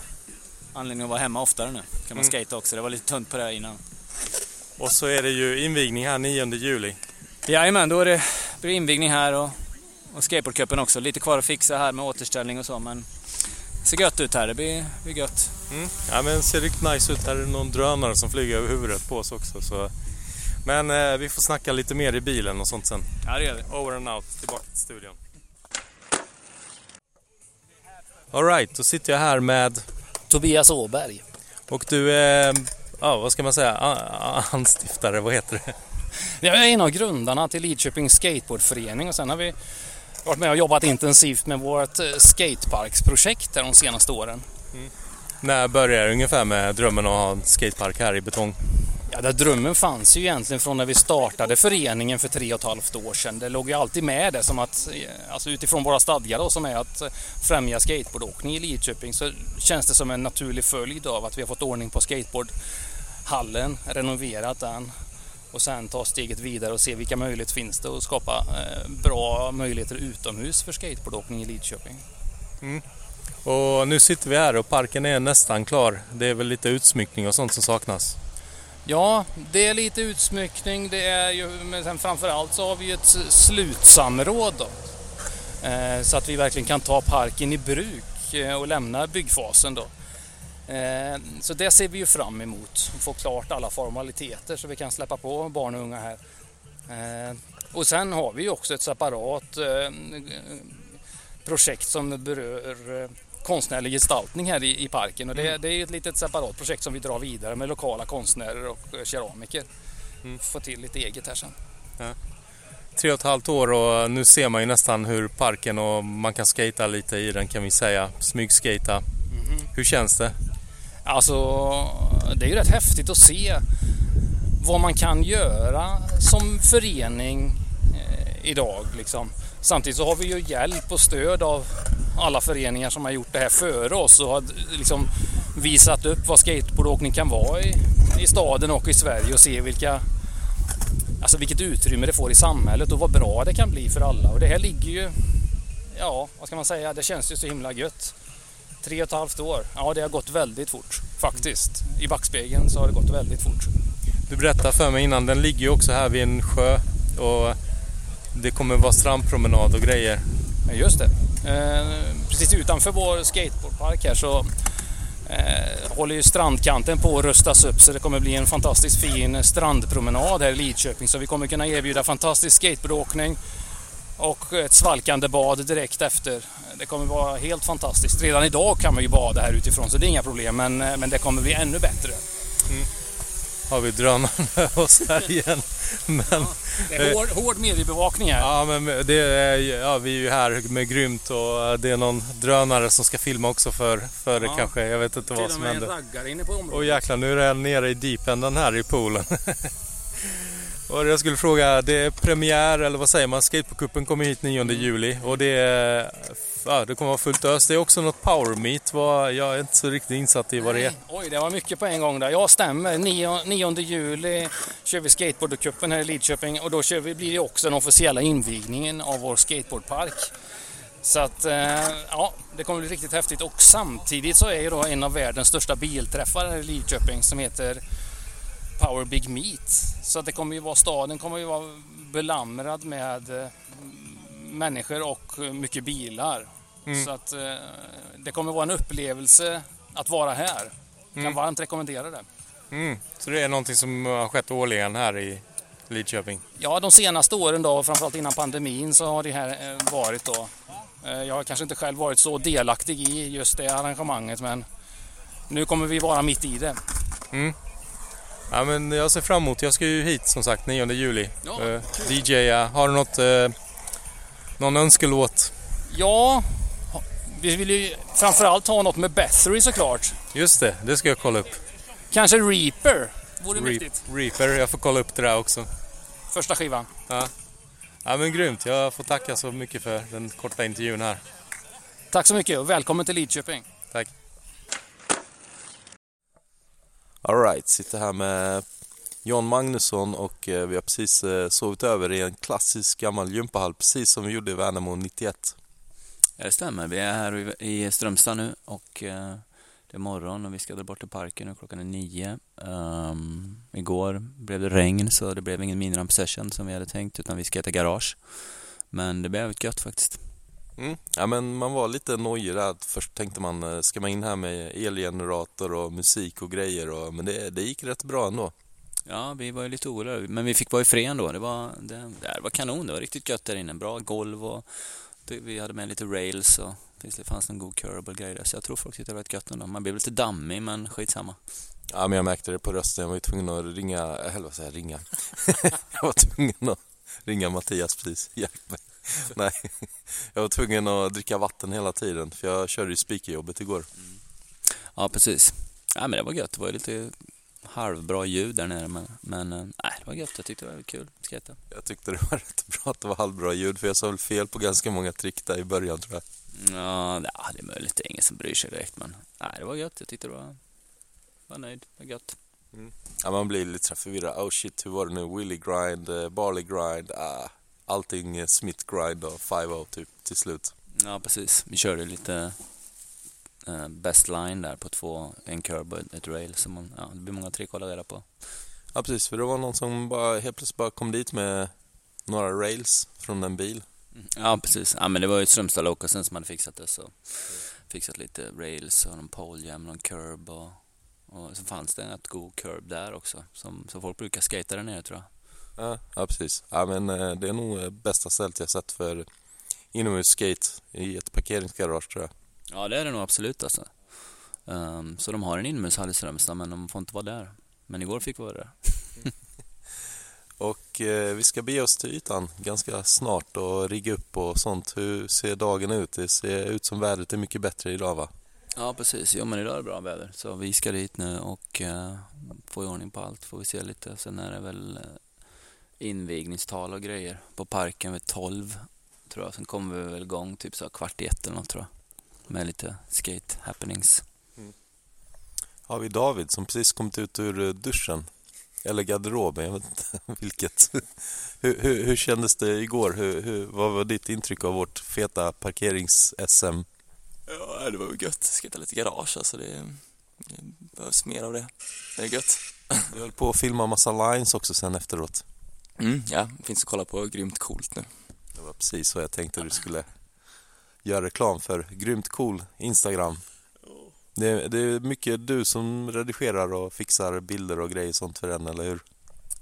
anledning att vara hemma oftare nu. Kan man Mm. skata också. Det var lite tunt på det här innan. Och så är det ju invigning här 9 juli. Jajamän, då är det, blir det invigning här och, och skateboardcupen också. Lite kvar att fixa här med återställning och så, men ser gött ut här. Det blir, blir gött. Mm. Ja men det ser riktigt nice ut. Här är någon drönare som flyger över huvudet på oss också. Så. Men eh, vi får snacka lite mer i bilen och sånt sen. Ja, det gör vi. Over and out, tillbaka till studion. Alright, då sitter jag här med Tobias Åberg. och du är, ja vad ska man säga, anstiftare, vad heter det? Jag är en av grundarna till Lidköpings skateboardförening och sen har vi varit med och jobbat intensivt med vårt eh, skateparksprojekt de senaste åren. När började ungefär med drömmen att ha en skatepark här i betong? Ja, där drömmen fanns ju egentligen från när vi startade föreningen för tre och ett halvt år sedan. Det låg ju alltid med det som att, eh, alltså utifrån våra stadgar då, som är att eh, främja skateboardåkning i Lidköping så känns det som en naturlig följd av att vi har fått ordning på skateboardhallen, renoverat den och sen ta steget vidare och se vilka möjligheter finns det att skapa eh, bra möjligheter utomhus för skateboardåkning i Lidköping. Och nu sitter vi här och parken är nästan klar. Det är väl lite utsmyckning och sånt som saknas. Ja, det är lite utsmyckning. Det är ju, men sen framförallt så har vi ju ett slutsamråd då. Eh, så att vi verkligen kan ta parken i bruk eh, och lämna byggfasen då. Eh, så det ser vi ju fram emot. Få klart alla formaliteter så vi kan släppa på barn och unga här. Eh, och sen har vi ju också ett separat eh, projekt som berör konstnärlig gestaltning här i, i parken och det, det är ju ett litet separat projekt som vi drar vidare med lokala konstnärer och keramiker. Få till lite eget här sen. Tre och ett halvt år och nu ser man ju nästan hur parken och man kan skata lite i den kan vi säga. Smygskata. Hur känns det? Alltså, det är ju rätt häftigt att se vad man kan göra som förening eh, idag. Liksom. Samtidigt så har vi ju hjälp och stöd av alla föreningar som har gjort det här före oss och har liksom visat upp vad skateboardåkning kan vara i, i staden och i Sverige och se vilka Alltså vilket utrymme det får i samhället och vad bra det kan bli för alla. Och det här ligger ju, ja vad ska man säga, det känns ju så himla gött. Tre och ett halvt år. Ja, det har gått väldigt fort faktiskt. I backspegeln så har det gått väldigt fort. Du berättade för mig innan, den ligger ju också här vid en sjö och det kommer vara strandpromenad och grejer. Just det. Eh, precis utanför vår skateboardpark här så eh, håller ju strandkanten på att rustas upp så det kommer bli en fantastiskt fin strandpromenad här i Lidköping. Så vi kommer kunna erbjuda fantastisk skateboardåkning och ett svalkande bad direkt efter. Det kommer vara helt fantastiskt. Redan idag kan man ju bada här utifrån så det är inga problem men, eh, men det kommer bli ännu bättre. har vi drönaren med oss här igen. Men, Det är hård, hård mediebevakning här. ja, men det är, ja, vi är ju här med Grymt och det är någon drönare som ska filma också för, för det Ja. kanske. Jag vet inte vad Till och som med en händer. raggare inne på området. Och jäklar, nu är jag nere i deependen här i poolen. och jag skulle fråga, det är premiär, eller vad säger man? Skateboardcupen kommer hit 9 juli och det, är, ja, det kommer vara fullt ös. Det är också något power meet. Vad, jag är inte så riktigt insatt i vad det är. Oj, det var mycket på en gång där. Ja, stämmer. 9, 9 juli kör vi Skateboardcupen här i Lidköping och då kör vi, blir det också den officiella invigningen av vår skateboardpark. Så att, eh, ja, det kommer bli riktigt häftigt och samtidigt så är ju då en av världens största bilträffar här i Lidköping som heter Power Big Meet. Så att det kommer ju vara, staden kommer ju vara belamrad med eh, människor och mycket bilar. Mm. Så att eh, det kommer vara en upplevelse att vara här. Kan Mm. varmt rekommendera det. Mm. Så det är någonting som har skett årligen här i Lidköping. Ja, de senaste åren då, framförallt innan pandemin, så har det här eh, varit då. Jag har kanske inte själv varit så delaktig i just det arrangemanget, men nu kommer vi vara mitt i det. Ja, men jag ser fram emot, jag ska ju hit som sagt 9 juli. Ja, Uh, DJa. Har du något, eh, någon önskelåt? Ja, vi vill ju framförallt ha något med Bathory såklart. Just det, det ska jag kolla upp. Kanske Reaper vore Reap- mäktigt. Reaper, jag får kolla upp det där också. Första skivan. Ja. ja men grymt, jag får tacka så mycket för den korta intervjun här. Tack så mycket och välkommen till Lidköping. Tack. Alright, sitter här med John Magnusson och eh, vi har precis eh, sovit över i en klassisk gammal gympahall precis som vi gjorde i Värnamo 91. Ja, det stämmer. Vi är här i Strömstad nu och eh, det är morgon och vi ska dra bort till parken och klockan är nio. Um, igår blev det regn så det blev ingen miniramp session som vi hade tänkt utan vi ska äta garage. Men det blev gött faktiskt. Mm. Ja men man var lite nojig där. Först tänkte man, eh, ska man in här med elgenerator och musik och grejer och, men det, det gick rätt bra ändå. Ja, vi var ju lite oroliga, men vi fick vara i fred ändå. Det var, det, det var kanon, det var riktigt gött där inne. Bra golv och det, vi hade med lite rails och det fanns en god curable grej där. Så jag tror folk tyckte det var rätt gött ändå. Man blev lite dammig, men skitsamma. Ja men jag märkte det på rösten, jag var ju tvungen att ringa, eller vad säger jag, ringa? jag var tvungen att ringa Mattias precis, hjälp mig. Nej, jag var tvungen att dricka vatten hela tiden för jag körde ju speakerjobbet igår. Ja, precis. Ja, men det var gött. Det var lite halvbra ljud där nere, men, men eh, nej, det var gött. Jag tyckte det var kul. Skejta. Jag tyckte det var rätt bra att det var halvbra ljud för jag sa väl fel på ganska många trick där i början tror jag. Ja, det är möjligt. Det är ingen som bryr sig direkt, men nej, det var gött. Jag tyckte det var, var nöjd. Det var gött. Ja, man blir lite förvirrad. Oh shit, hur var det nu? Willy grind, eh, Barley grind, ah, allting Smith grind och 5 typ till slut. Ja, precis. Vi körde lite eh, best line där på två, en curb och ett rail. Så man, ja, det blir många trick att hålla reda på. Ja precis, för det var någon som bara helt plötsligt bara kom dit med några rails från en bil. Ja, precis. Ja, men det var ju Strömstad Locasen som hade fixat det. Så fixat lite rails och någon poljam, någon curb och, och så fanns det ett god curb där också. Som, så folk brukar skata där nere tror jag. Ja, ja precis. Ja men eh, det är nog eh, bästa stället jag sett för inomhusskate i ett parkeringsgarage tror jag. Ja, det är det nog absolut alltså. Ehm, så de har en inomhushall i Strömstad, men de får inte vara där. Men igår fick vi vara där. Och eh, vi ska bege oss till ytan ganska snart och rigga upp och sånt. Hur ser dagen ut? Det ser ut som vädret är mycket bättre idag va? Ja, precis. Jo, men idag är det bra väder. Så vi ska dit nu och uh, få i ordning på allt. Får vi se lite. Sen är det väl uh, invigningstal och grejer på parken vid 12, tror jag. Sen kommer vi väl igång typ så kvart i ett eller något, tror jag. Med lite skate happenings. Har vi David som precis kommit ut ur eh, duschen. Eller garderoben, jag vet inte vilket. hur, hur, hur kändes det igår? Hur, hur, vad var ditt intryck av vårt feta parkerings-SM? Ja, det var ju gött. Skata lite garage, alltså det, det behövs mer av det. Det är gött. Du höll på att filma massa lines också sen efteråt. Mm, ja, finns att kolla på. Grymt coolt nu. Det var precis så jag tänkte du skulle göra reklam för. Grymt cool Instagram. Det är, det är mycket du som redigerar och fixar bilder och grejer sånt för den, eller hur?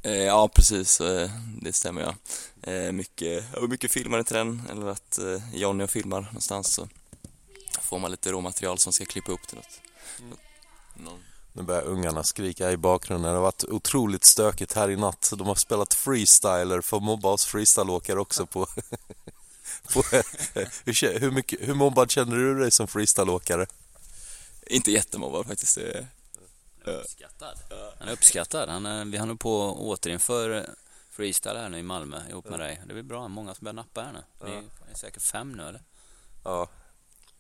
Eh, ja, precis. Eh, det stämmer ja. Eh, mycket, mycket filmare till den, eller att Jonny och filmar någonstans så får man lite råmaterial som ska klippa upp till något. någon Nu börjar ungarna skrika i bakgrunden. Det har varit otroligt stökigt här i natt. De har spelat freestyler för att mobba oss freestyleåkare också på... på hur, hur, mycket, hur mobbad känner du dig som freestyleåkare? Inte jättemobbad faktiskt. Det, Uppskattad. Han är uppskattad. Han är, vi har nu på att återinföra freestyle här nu i Malmö ihop med dig. Det blir bra. Många som börjar nappa här nu. Vi är säkert fem nu eller? Ja,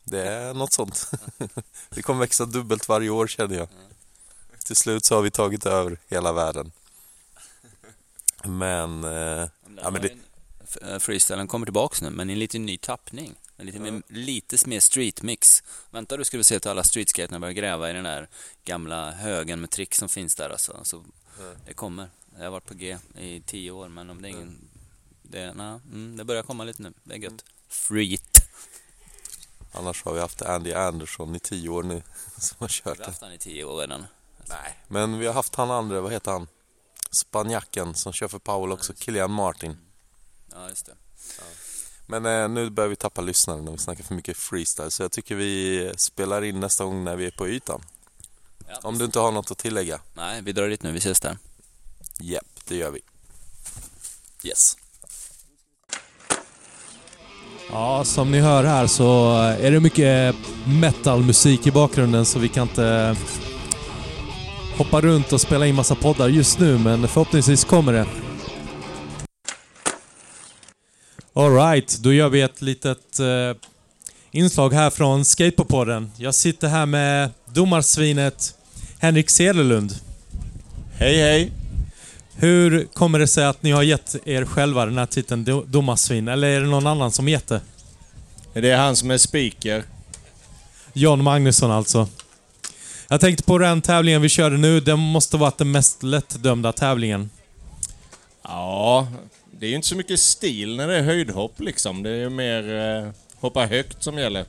det är något sånt. Det kommer växa dubbelt varje år känner jag. Till slut så har vi tagit över hela världen. Men... Eh, ja, men det, eh, Freestylen kommer tillbaks nu, men i en lite ny tappning. En lite, mer, lite mer streetmix. Vänta du ska vi se till alla streetskaterna börjar gräva i den där gamla högen med trick som finns där alltså. Så Det kommer. Jag har varit på G i tio år, men om det är ingen... Det, nej, mm, det börjar komma lite nu. Det är gött. Freet. annars har vi haft Andy Anderson i tio år nu som har Vi kört har det. haft den i tio år redan. Nej. Men vi har haft han andra, vad heter han? Spanjacken som kör för Powell också, Kilian Martin. Ja, just det. Men eh, nu börjar vi tappa lyssnare när vi snackar för mycket freestyle så jag tycker vi spelar in nästa gång när vi är på ytan. Ja, Om du inte har något att tillägga? Nej, vi drar dit nu. Vi ses där. Japp, det gör vi. Yes. Ja, som ni hör här så är det mycket metalmusik i bakgrunden så vi kan inte hoppa runt och spela in massa poddar just nu men förhoppningsvis kommer det. Alright, då gör vi ett litet eh, inslag här från Skateboardpodden. Jag sitter här med domarsvinet Henrik Cederlund. Hej hej! Hur kommer det sig att ni har gett er själva den här titeln do- domarsvin? Eller är det någon annan som gett det? Det är han som är speaker. John Magnusson alltså. Jag tänkte på den tävlingen vi körde nu. Den måste varit den mest lättdömda tävlingen. Ja, det är ju inte så mycket stil när det är höjdhopp liksom. Det är ju mer eh, hoppa högt som gäller.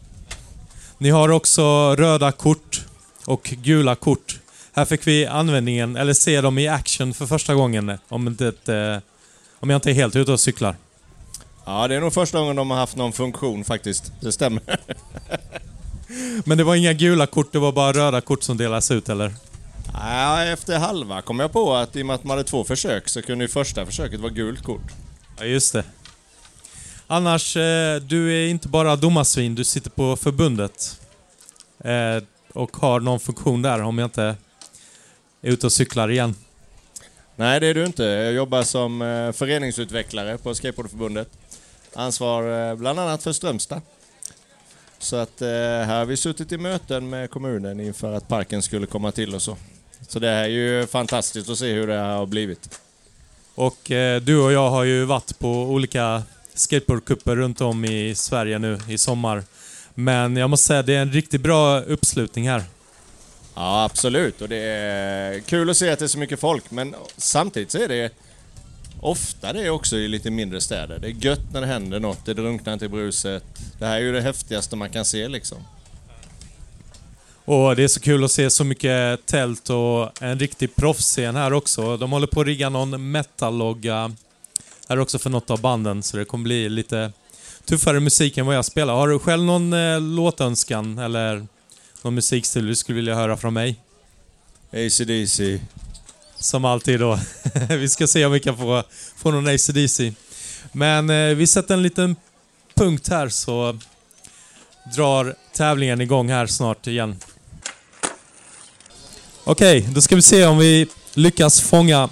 Ni har också röda kort och gula kort. Här fick vi användningen, eller se dem i action för första gången. Om, inte, eh, om jag inte är helt ute och cyklar. Ja, det är nog första gången de har haft någon funktion faktiskt. Det stämmer. Men det var inga gula kort, det var bara röda kort som delas ut, eller? Ja, efter halva kom jag på att i och med att man hade två försök så kunde ju första försöket vara gult kort. Ja, just det. Annars, eh, du är inte bara domarsvin, du sitter på förbundet. Eh, och har någon funktion där, om jag inte är ute och cyklar igen. Nej, det är du inte. Jag jobbar som eh, föreningsutvecklare på Skateboardförbundet. Ansvar bland annat för Strömstad. Så att eh, här har vi suttit i möten med kommunen inför att parken skulle komma till och så. Så det här är ju fantastiskt att se hur det här har blivit. Och eh, du och jag har ju varit på olika skateboardcuper runt om i Sverige nu i sommar. Men jag måste säga, det är en riktigt bra uppslutning här. Ja, absolut. Och det är kul att se att det är så mycket folk, men samtidigt så är det ofta det också i lite mindre städer. Det är gött när det händer något, det drunknar inte i bruset. Det här är ju det häftigaste man kan se liksom. Och det är så kul att se så mycket tält och en riktig proffsscen här också. De håller på att rigga någon metal-logga här också för något av banden, så det kommer bli lite tuffare musik än vad jag spelar. Har du själv någon eh, låtönskan eller någon musikstil du skulle vilja höra från mig? ACDC. Som alltid då. vi ska se om vi kan få, få någon ACDC. Men eh, vi sätter en liten punkt här så drar tävlingen igång här snart igen. Okej, då ska vi se om vi lyckas fånga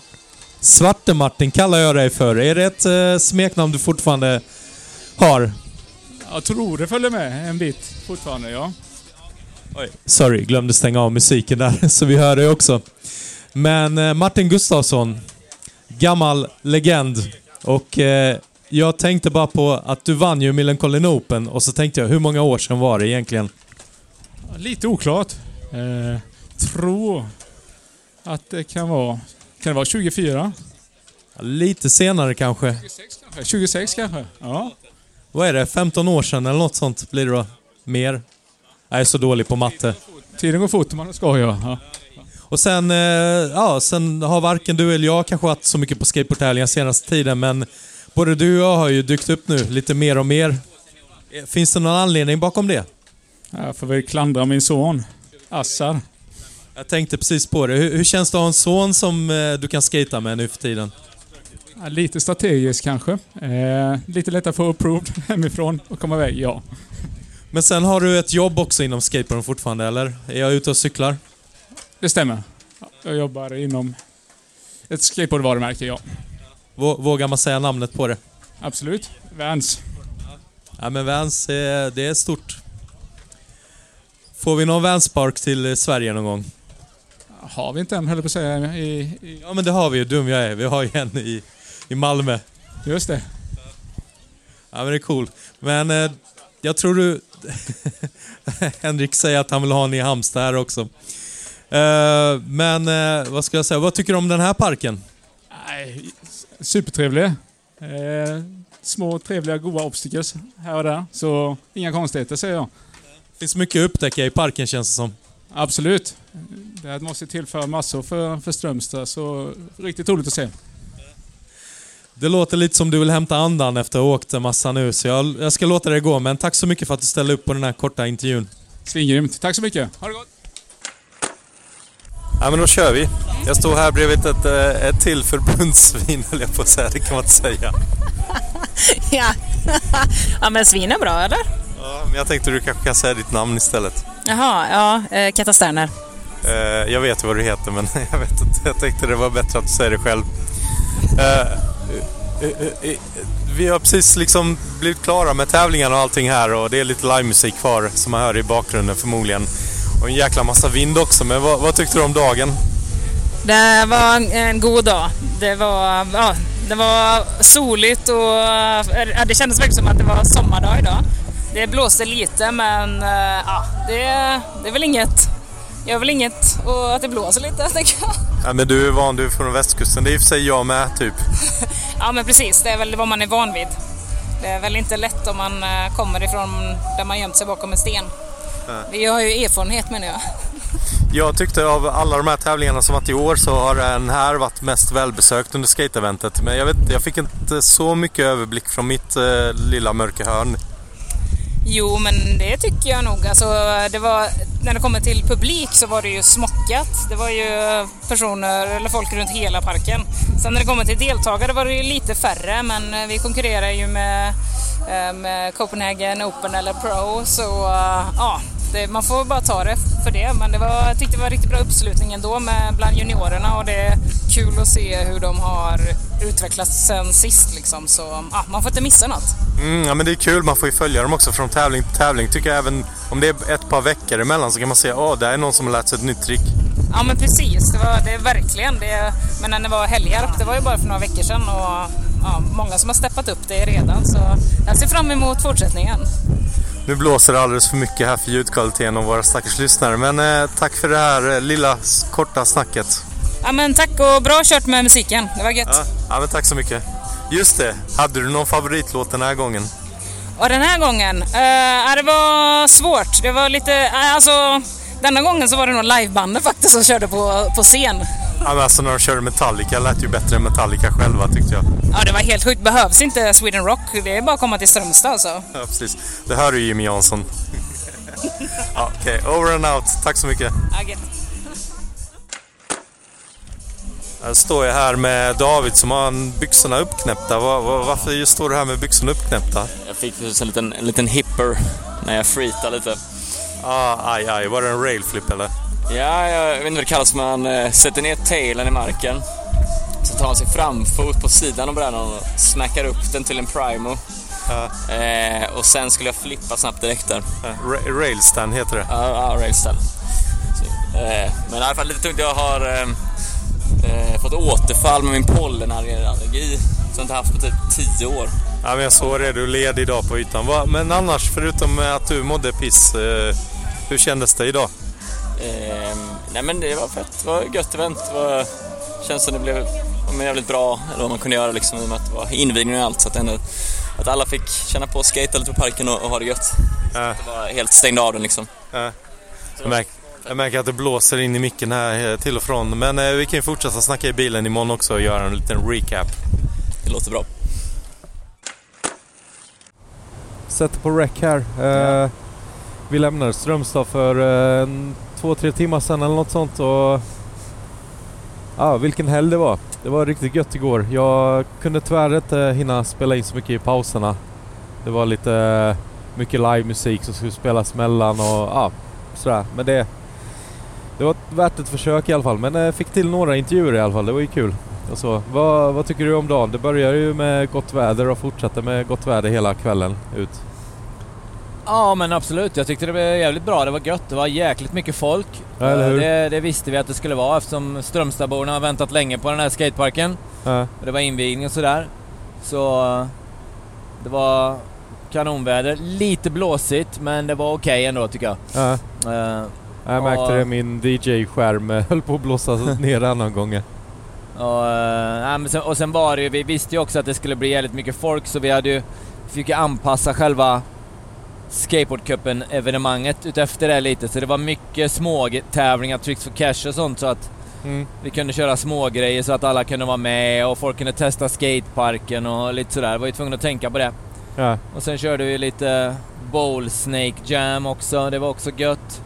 Svarte-Martin kallar jag dig för. Är det ett eh, smeknamn du fortfarande har? Jag tror det följer med en bit fortfarande, ja. Sorry, glömde stänga av musiken där, så vi hör det också. Men eh, Martin Gustafsson, gammal legend. Och eh, jag tänkte bara på att du vann ju Millencolin Open och så tänkte jag, hur många år sedan var det egentligen? Lite oklart. Eh, tror att det kan vara... Kan det vara 24? Lite senare kanske. 26 kanske? Ja. Vad är det? 15 år sedan eller något sånt blir det då? Mer? Jag är så dålig på matte. Tiden går fort när man ska ja. Och sen, eh, ja, sen har varken du eller jag kanske varit så mycket på skateboardtävlingar senaste tiden, men både du och jag har ju dykt upp nu lite mer och mer. Eh, Finns det någon anledning bakom det? Jag får väl klandra min son, Assar. Jag tänkte precis på det. Hur, hur känns det att ha en son som eh, du kan skata med nu för tiden? Ja, lite strategiskt kanske. Eh, lite lättare att få approved hemifrån och komma iväg, ja. Men sen har du ett jobb också inom skateboarden fortfarande, eller? Är jag ute och cyklar? Det stämmer. Jag jobbar inom ett skateboardvarumärke, ja. Vå- Vågar man säga namnet på det? Absolut. Vans. Ja men Vans, det är stort. Får vi någon Vanspark till Sverige någon gång? Har vi inte en, höll på att säga, i, i... Ja men det har vi ju, dum jag är. Vi har ju en i, i Malmö. Just det. Ja men det är cool. Men eh, jag tror du... Henrik säger att han vill ha en i Halmstad här också. Eh, men eh, vad ska jag säga, vad tycker du om den här parken? Supertrevlig. Eh, små trevliga goa obstacles här och där. Så inga konstigheter säger jag. finns mycket att upptäcka i parken känns det som. Absolut. Det här måste tillföra massor för, för Strömstad, så riktigt roligt att se. Det låter lite som du vill hämta andan efter att ha åkt en massa nu, så jag, jag ska låta det gå. Men tack så mycket för att du ställde upp på den här korta intervjun. Svingrymt. Tack så mycket. Ha det gott! Ja men då kör vi. Jag står här bredvid ett, eh, ett till förbundssvin höll jag på att säga, det kan man inte säga. ja. ja, men svin är bra, eller? Ja, men jag tänkte du kanske kan säga ditt namn istället. Jaha, ja, eh, Katta Sterner. Eh, jag vet vad du heter men jag vet inte. Jag tänkte det var bättre att du säger det själv. Eh, eh, eh, eh, vi har precis liksom blivit klara med tävlingarna och allting här och det är lite livemusik kvar som man hör i bakgrunden förmodligen. Och en jäkla massa vind också. Men vad, vad tyckte du om dagen? Det var en, en god dag. Det var, ja, det var soligt och ja, det kändes verkligen som att det var sommardag idag. Det blåste lite men eh, ja, det, det är väl inget. Jag väl inget och att det blåser lite tänker jag. Ja, men du är van, du är från västkusten. Det är i och för sig jag med typ. Ja men precis, det är väl vad man är van vid. Det är väl inte lätt om man eh, kommer ifrån där man gömt sig bakom en sten. Vi har ju erfarenhet menar jag. Jag tyckte av alla de här tävlingarna som varit i år så har den här varit mest välbesökt under skateeventet. Men jag, vet, jag fick inte så mycket överblick från mitt eh, lilla mörka hörn. Jo, men det tycker jag nog. Alltså, det var, när det kommer till publik så var det ju smockat. Det var ju personer eller folk runt hela parken. Sen när det kommer till deltagare var det ju lite färre, men eh, vi konkurrerar ju med, eh, med Copenhagen Open eller Pro, så eh, ja, det, man får bara ta det för det. Men det var, jag tyckte det var riktigt bra uppslutning ändå med, bland juniorerna och det är kul att se hur de har utvecklats sen sist. Liksom. Så ja, man får inte missa något. Mm, ja, men det är kul, man får ju följa dem också från tävling till tävling. Tycker jag även om det är ett par veckor emellan så kan man se att oh, det är någon som har lärt sig ett nytt trick. Ja men precis, det var det är verkligen det. Men när det var Helgarp, det var ju bara för några veckor sedan och ja, många som har steppat upp det redan. Så jag ser fram emot fortsättningen. Nu blåser det alldeles för mycket här för ljudkvaliteten och våra stackars lyssnare. Men eh, tack för det här eh, lilla korta snacket. Ja men tack och bra kört med musiken, det var gött. Ja, ja men tack så mycket. Just det, hade du någon favoritlåt den här gången? Och den här gången, eh, det var svårt. Det var lite, eh, alltså denna gången så var det nog livebandet faktiskt som körde på, på scen. Ja, men alltså när de körde Metallica lät ju bättre än Metallica själva tyckte jag. Ja det var helt sjukt, behövs inte Sweden Rock. Det är bara att komma till Strömstad alltså. Ja, precis. Det hör du Jimmy Jansson. ja, Okej, over and out. Tack så mycket. Ja, gött. Jag står jag här med David som har en byxorna uppknäppta. Var, var, varför står du här med byxorna uppknäppta? Jag fick en liten, en liten hipper när jag freetade lite. Ah, aj, aj. Var det en railflip eller? Ja, jag vet inte vad det kallas, men man eh, sätter ner tailen i marken. Så tar man sin framfot på sidan av brädan och smackar upp den till en primo. Eh, och sen skulle jag flippa snabbt direkt där. Ra- railstand heter det. Ja, ja railstand. Så, eh, men i alla fall lite tungt. Jag har eh, eh, fått återfall med min pollenallergi som jag inte haft på typ 10 år. Ja, men jag såg det. Du led idag på ytan. Va- Men annars, förutom att du mådde piss, eh, hur kändes det idag? Eh, nej men det var fett. Det var ett gött event. Det var, känns som det blev ja, men jävligt bra, eller vad man kunde göra liksom, i och med att det var invigning och allt. Så att, ändå, att alla fick känna på att skata lite på parken och, och ha det gött. Ja. Det var helt stängde av den liksom. Ja. Jag, märker, jag märker att det blåser in i micken här eh, till och från. Men eh, vi kan ju fortsätta snacka i bilen imorgon också och göra en liten recap. Det låter bra. Sätter på rec här. Eh, vi lämnade Strömstad för eh, en, två, tre timmar sedan eller något sånt och... Ja, vilken helg det var. Det var riktigt gött igår. Jag kunde tyvärr inte hinna spela in så mycket i pauserna. Det var lite eh, mycket livemusik som skulle spelas mellan och ja, sådär. Men det... Det var värt ett försök i alla fall. Men jag fick till några intervjuer i alla fall. Det var ju kul. Och så. Vad, vad tycker du om dagen? Det börjar ju med gott väder och fortsätter med gott väder hela kvällen ut. Ja men absolut, jag tyckte det var jävligt bra. Det var gött. Det var jäkligt mycket folk. Hur? Det, det visste vi att det skulle vara eftersom Strömstadborna har väntat länge på den här skateparken. Ja. Det var invigning och sådär. Så eh, det var kanonväder. Lite blåsigt men det var okej ändå tycker jag. Ja. Eh, Jag märkte och- det, min DJ-skärm eh, höll på att blåsa ner annan gång. Och, eh, sen, och sen var det ju, vi visste ju också att det skulle bli jävligt mycket folk så vi hade ju, fick ju anpassa själva skateboardcupen evenemanget utefter det lite. Så det var mycket små tävlingar, tricks for cash och sånt så att Mm. vi kunde köra små grejer så att alla kunde vara med och folk kunde testa skateparken och lite sådär. Vi var ju tvungna att tänka på det. Ja. Och sen körde vi lite Bowl Snake Jam också, det var också gött.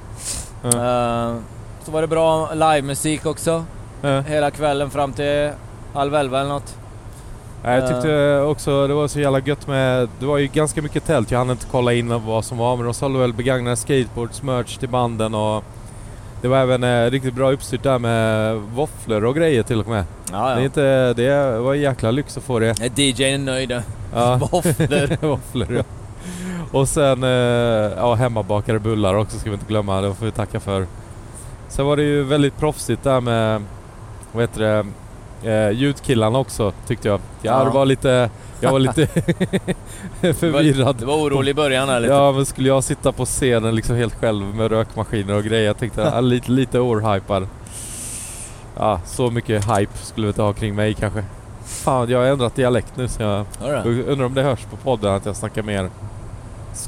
Ja. Eh, så var det bra livemusik också. Ja. Hela kvällen fram till halv elva eller något. Ja, Jag tyckte också det var så jävla gött med... Det var ju ganska mycket tält. Jag hann inte kolla in vad som var men de sålde väl begagnade skateboards, merch till banden och... Det var även eh, riktigt bra uppstyrt där med våfflor och grejer till och med. Ja, ja. Det, är inte, det var en jäkla lyx att få det. Eh, DJn är nöjd. Ja. Våfflor. Våfflor ja. Och sen eh, ja, hemmabakade bullar också ska vi inte glömma. Det får vi tacka för. Sen var det ju väldigt proffsigt där med, vad heter det, eh, ljudkillarna också tyckte jag. Ja, Ja. var lite, jag var lite förvirrad. Du var orolig i början här lite. Ja men skulle jag sitta på scenen liksom helt själv med rökmaskiner och grejer. Jag tänkte ja, lite, lite overhypad. Ja, så mycket hype skulle vi inte ha kring mig kanske. Fan, jag har ändrat dialekt nu så jag jag undrar om det hörs på podden att jag snackar mer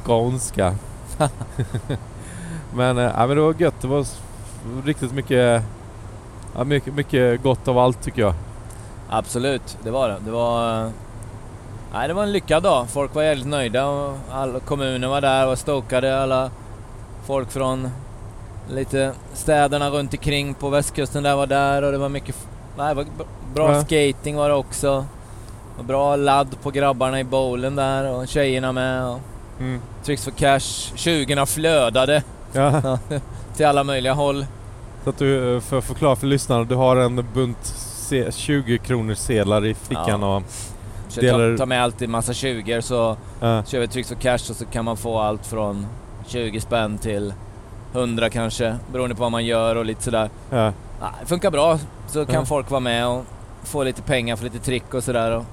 skånska. men, äh, men det var gött. Det var riktigt mycket, ja, mycket, mycket gott av allt tycker jag. Absolut, det var det. Det var... Nej, det var en lyckad dag. Folk var jävligt nöjda och alla kommuner var där och stokade. Alla folk från lite städerna runt omkring på västkusten där var där och det var mycket... Nej, var bra Ja. skating var det också. Och bra ladd på grabbarna i bowlen där och tjejerna med. Och Mm. Tricks for cash. 20 flödade Ja. till alla möjliga håll. Så att du, eh, för att förklara för lyssnarna, du har en bunt se- 20 kronors sedlar i fickan Ja. och Så delar... ta, ta med alltid massa 20 så Ja. kör vi Tricks for cash och så kan man få allt från 20 spänn till 100 kanske beroende på vad man gör och lite sådär. Ja. Ja, det funkar bra så kan Ja. folk vara med och få lite pengar för lite trick och sådär. Och.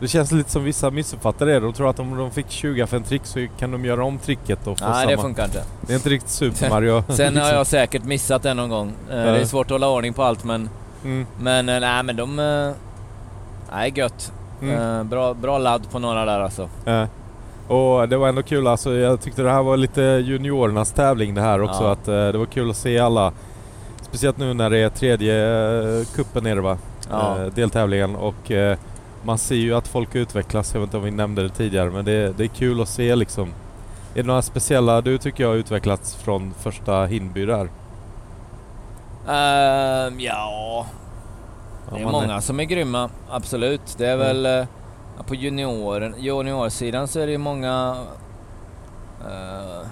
Det känns lite som vissa missuppfattar det. De tror att om de fick 20 för en trick så kan de göra om tricket och få nej, samma. det funkar inte. Det är inte riktigt Super Mario. Sen har liksom. jag säkert missat det någon gång. Eh. Det är svårt att hålla ordning på allt men... Mm. Men eh, nej men de... eh, Nej gött. Mm. Bra, bra ladd på några där alltså. Ja. Och det var ändå kul alltså. Jag tyckte det här var lite juniorernas tävling det här också. Ja. Att det var kul att se alla. Speciellt nu när det är tredje kuppen nere va? Ja. Deltävlingen och man ser ju att folk utvecklas. Jag vet inte om vi nämnde det tidigare men det, det är kul att se liksom. Är det några speciella du tycker jag har utvecklats från första Hindby där? Ehm, ja... Det är många som är grymma, absolut. Det är Mm. väl... eh, På junioren, juniorsidan så är det ju många... eh,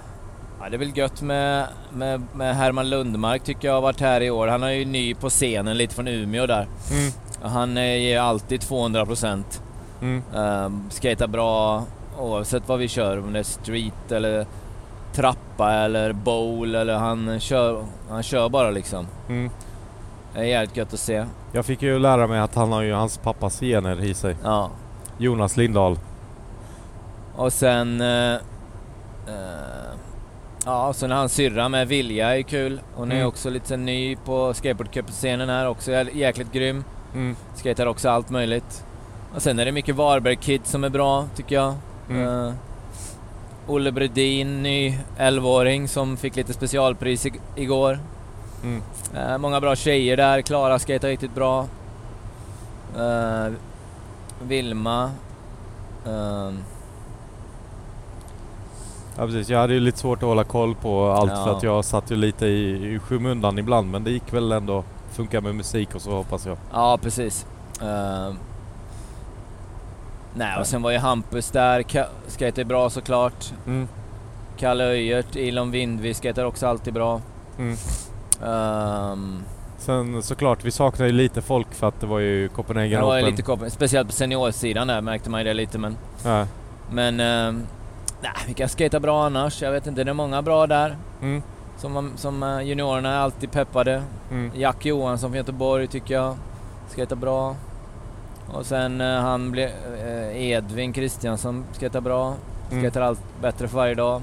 ja, det är väl gött med, med, med Herman Lundmark tycker jag har varit här i år. Han är ju ny på scenen lite från Umeå där. Mm. Han eh, ger alltid 200 procent. Mm. Um, skatar bra oavsett vad vi kör, om det är street eller trappa eller bowl eller han kör, han kör bara liksom. Mm. Det är jävligt gött att se. Jag fick ju lära mig att han har ju hans pappas gener i sig. Ja. Jonas Lindahl. Och sen... eh, eh, ja, sen har han syrra med Vilja är kul. Hon är Mm. också lite så ny på skateboardcup-scenen här också. Jä- Jäkligt grym. Mm. Skatar också allt möjligt. Och sen är det mycket Varberg-kids som är bra, tycker jag. Mm. Eh, Olle Bredin, ny 11-åring som fick lite specialpris i- igår. Mm. Eh, många bra tjejer där. Klara skatar riktigt bra. Eh, Vilma. ehm, Ja precis, jag hade ju lite svårt att hålla koll på allt Ja. för att jag satt ju lite i, i skymundan ibland men det gick väl ändå funka med musik och så hoppas jag. Ja, precis. Ehm. nej, och sen var ju Hampus där. Skejtar bra såklart. Mm. Kalle Öjert, Elon Vindvi skejtar också alltid bra. Mm. Ehm, Sen såklart, vi saknar ju lite folk för att det var ju Copenhagen det var Open. lite koppling, speciellt på seniorsidan där märkte man ju det lite men... Ja. Men... ehm, nej, vilka skejtar bra annars? Jag vet inte, det är många bra där. Mm. Som, som eh, juniorerna är alltid peppade. Mm. Jack Johansson från Göteborg tycker jag skejtar bra. Och sen eh, han blev eh, Edvin Kristiansson skejtar bra. Mm. Skejtar allt bättre för varje dag.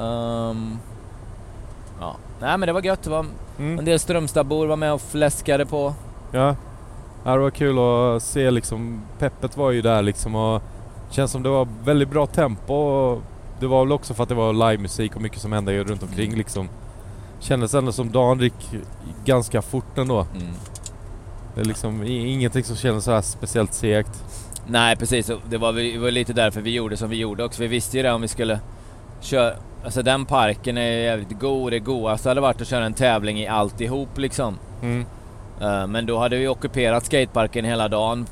Ehm, ja. Nej men det var gött. Det var Mm. en del Strömstadbor var med och fläskade på. Ja. ja, det var kul att se liksom. Peppet var ju där liksom och känns som det var väldigt bra tempo. Det var väl också för att det var livemusik och mycket som hände runt omkring liksom. Kändes ändå som dagen gick ganska fort ändå. Det är liksom ingenting som kändes så här speciellt segt. Nej precis, det var, det var lite därför vi gjorde som vi gjorde också. Vi visste ju det om vi skulle köra... Alltså den parken är jävligt god. Det godaste hade varit att köra en tävling i alltihop liksom. Mm. Eh, Men då hade vi ockuperat skateparken hela dagen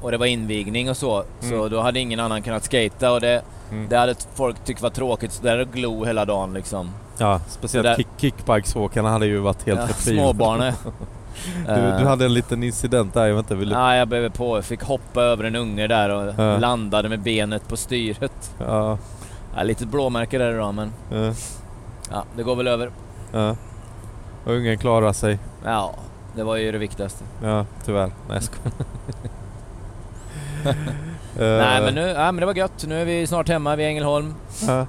och det var invigning och så. Så Mm. då hade ingen annan kunnat skata och det, Mm. det hade folk tyckt var tråkigt. Så där är glo hela dagen liksom. Ja, speciellt där- kick, kickbikesåkarna hade ju varit helt Ja, förtvivlade. småbarnet. du, Eh. du hade en liten incident där, jag vet inte, vill du... Ja, jag blev på. Jag fick hoppa över en unge där och Ja. landade med benet på styret. Ja, Ja, lite blåmärke där idag men ja, ja, det går väl över. ja. Och ungen klarar sig. Ja, det var ju det viktigaste. Ja, tyvärr. Nej jag skojar. Nej Eh, men nu, ja, men det var gött. Nu är vi snart hemma vid Ängelholm. Ja,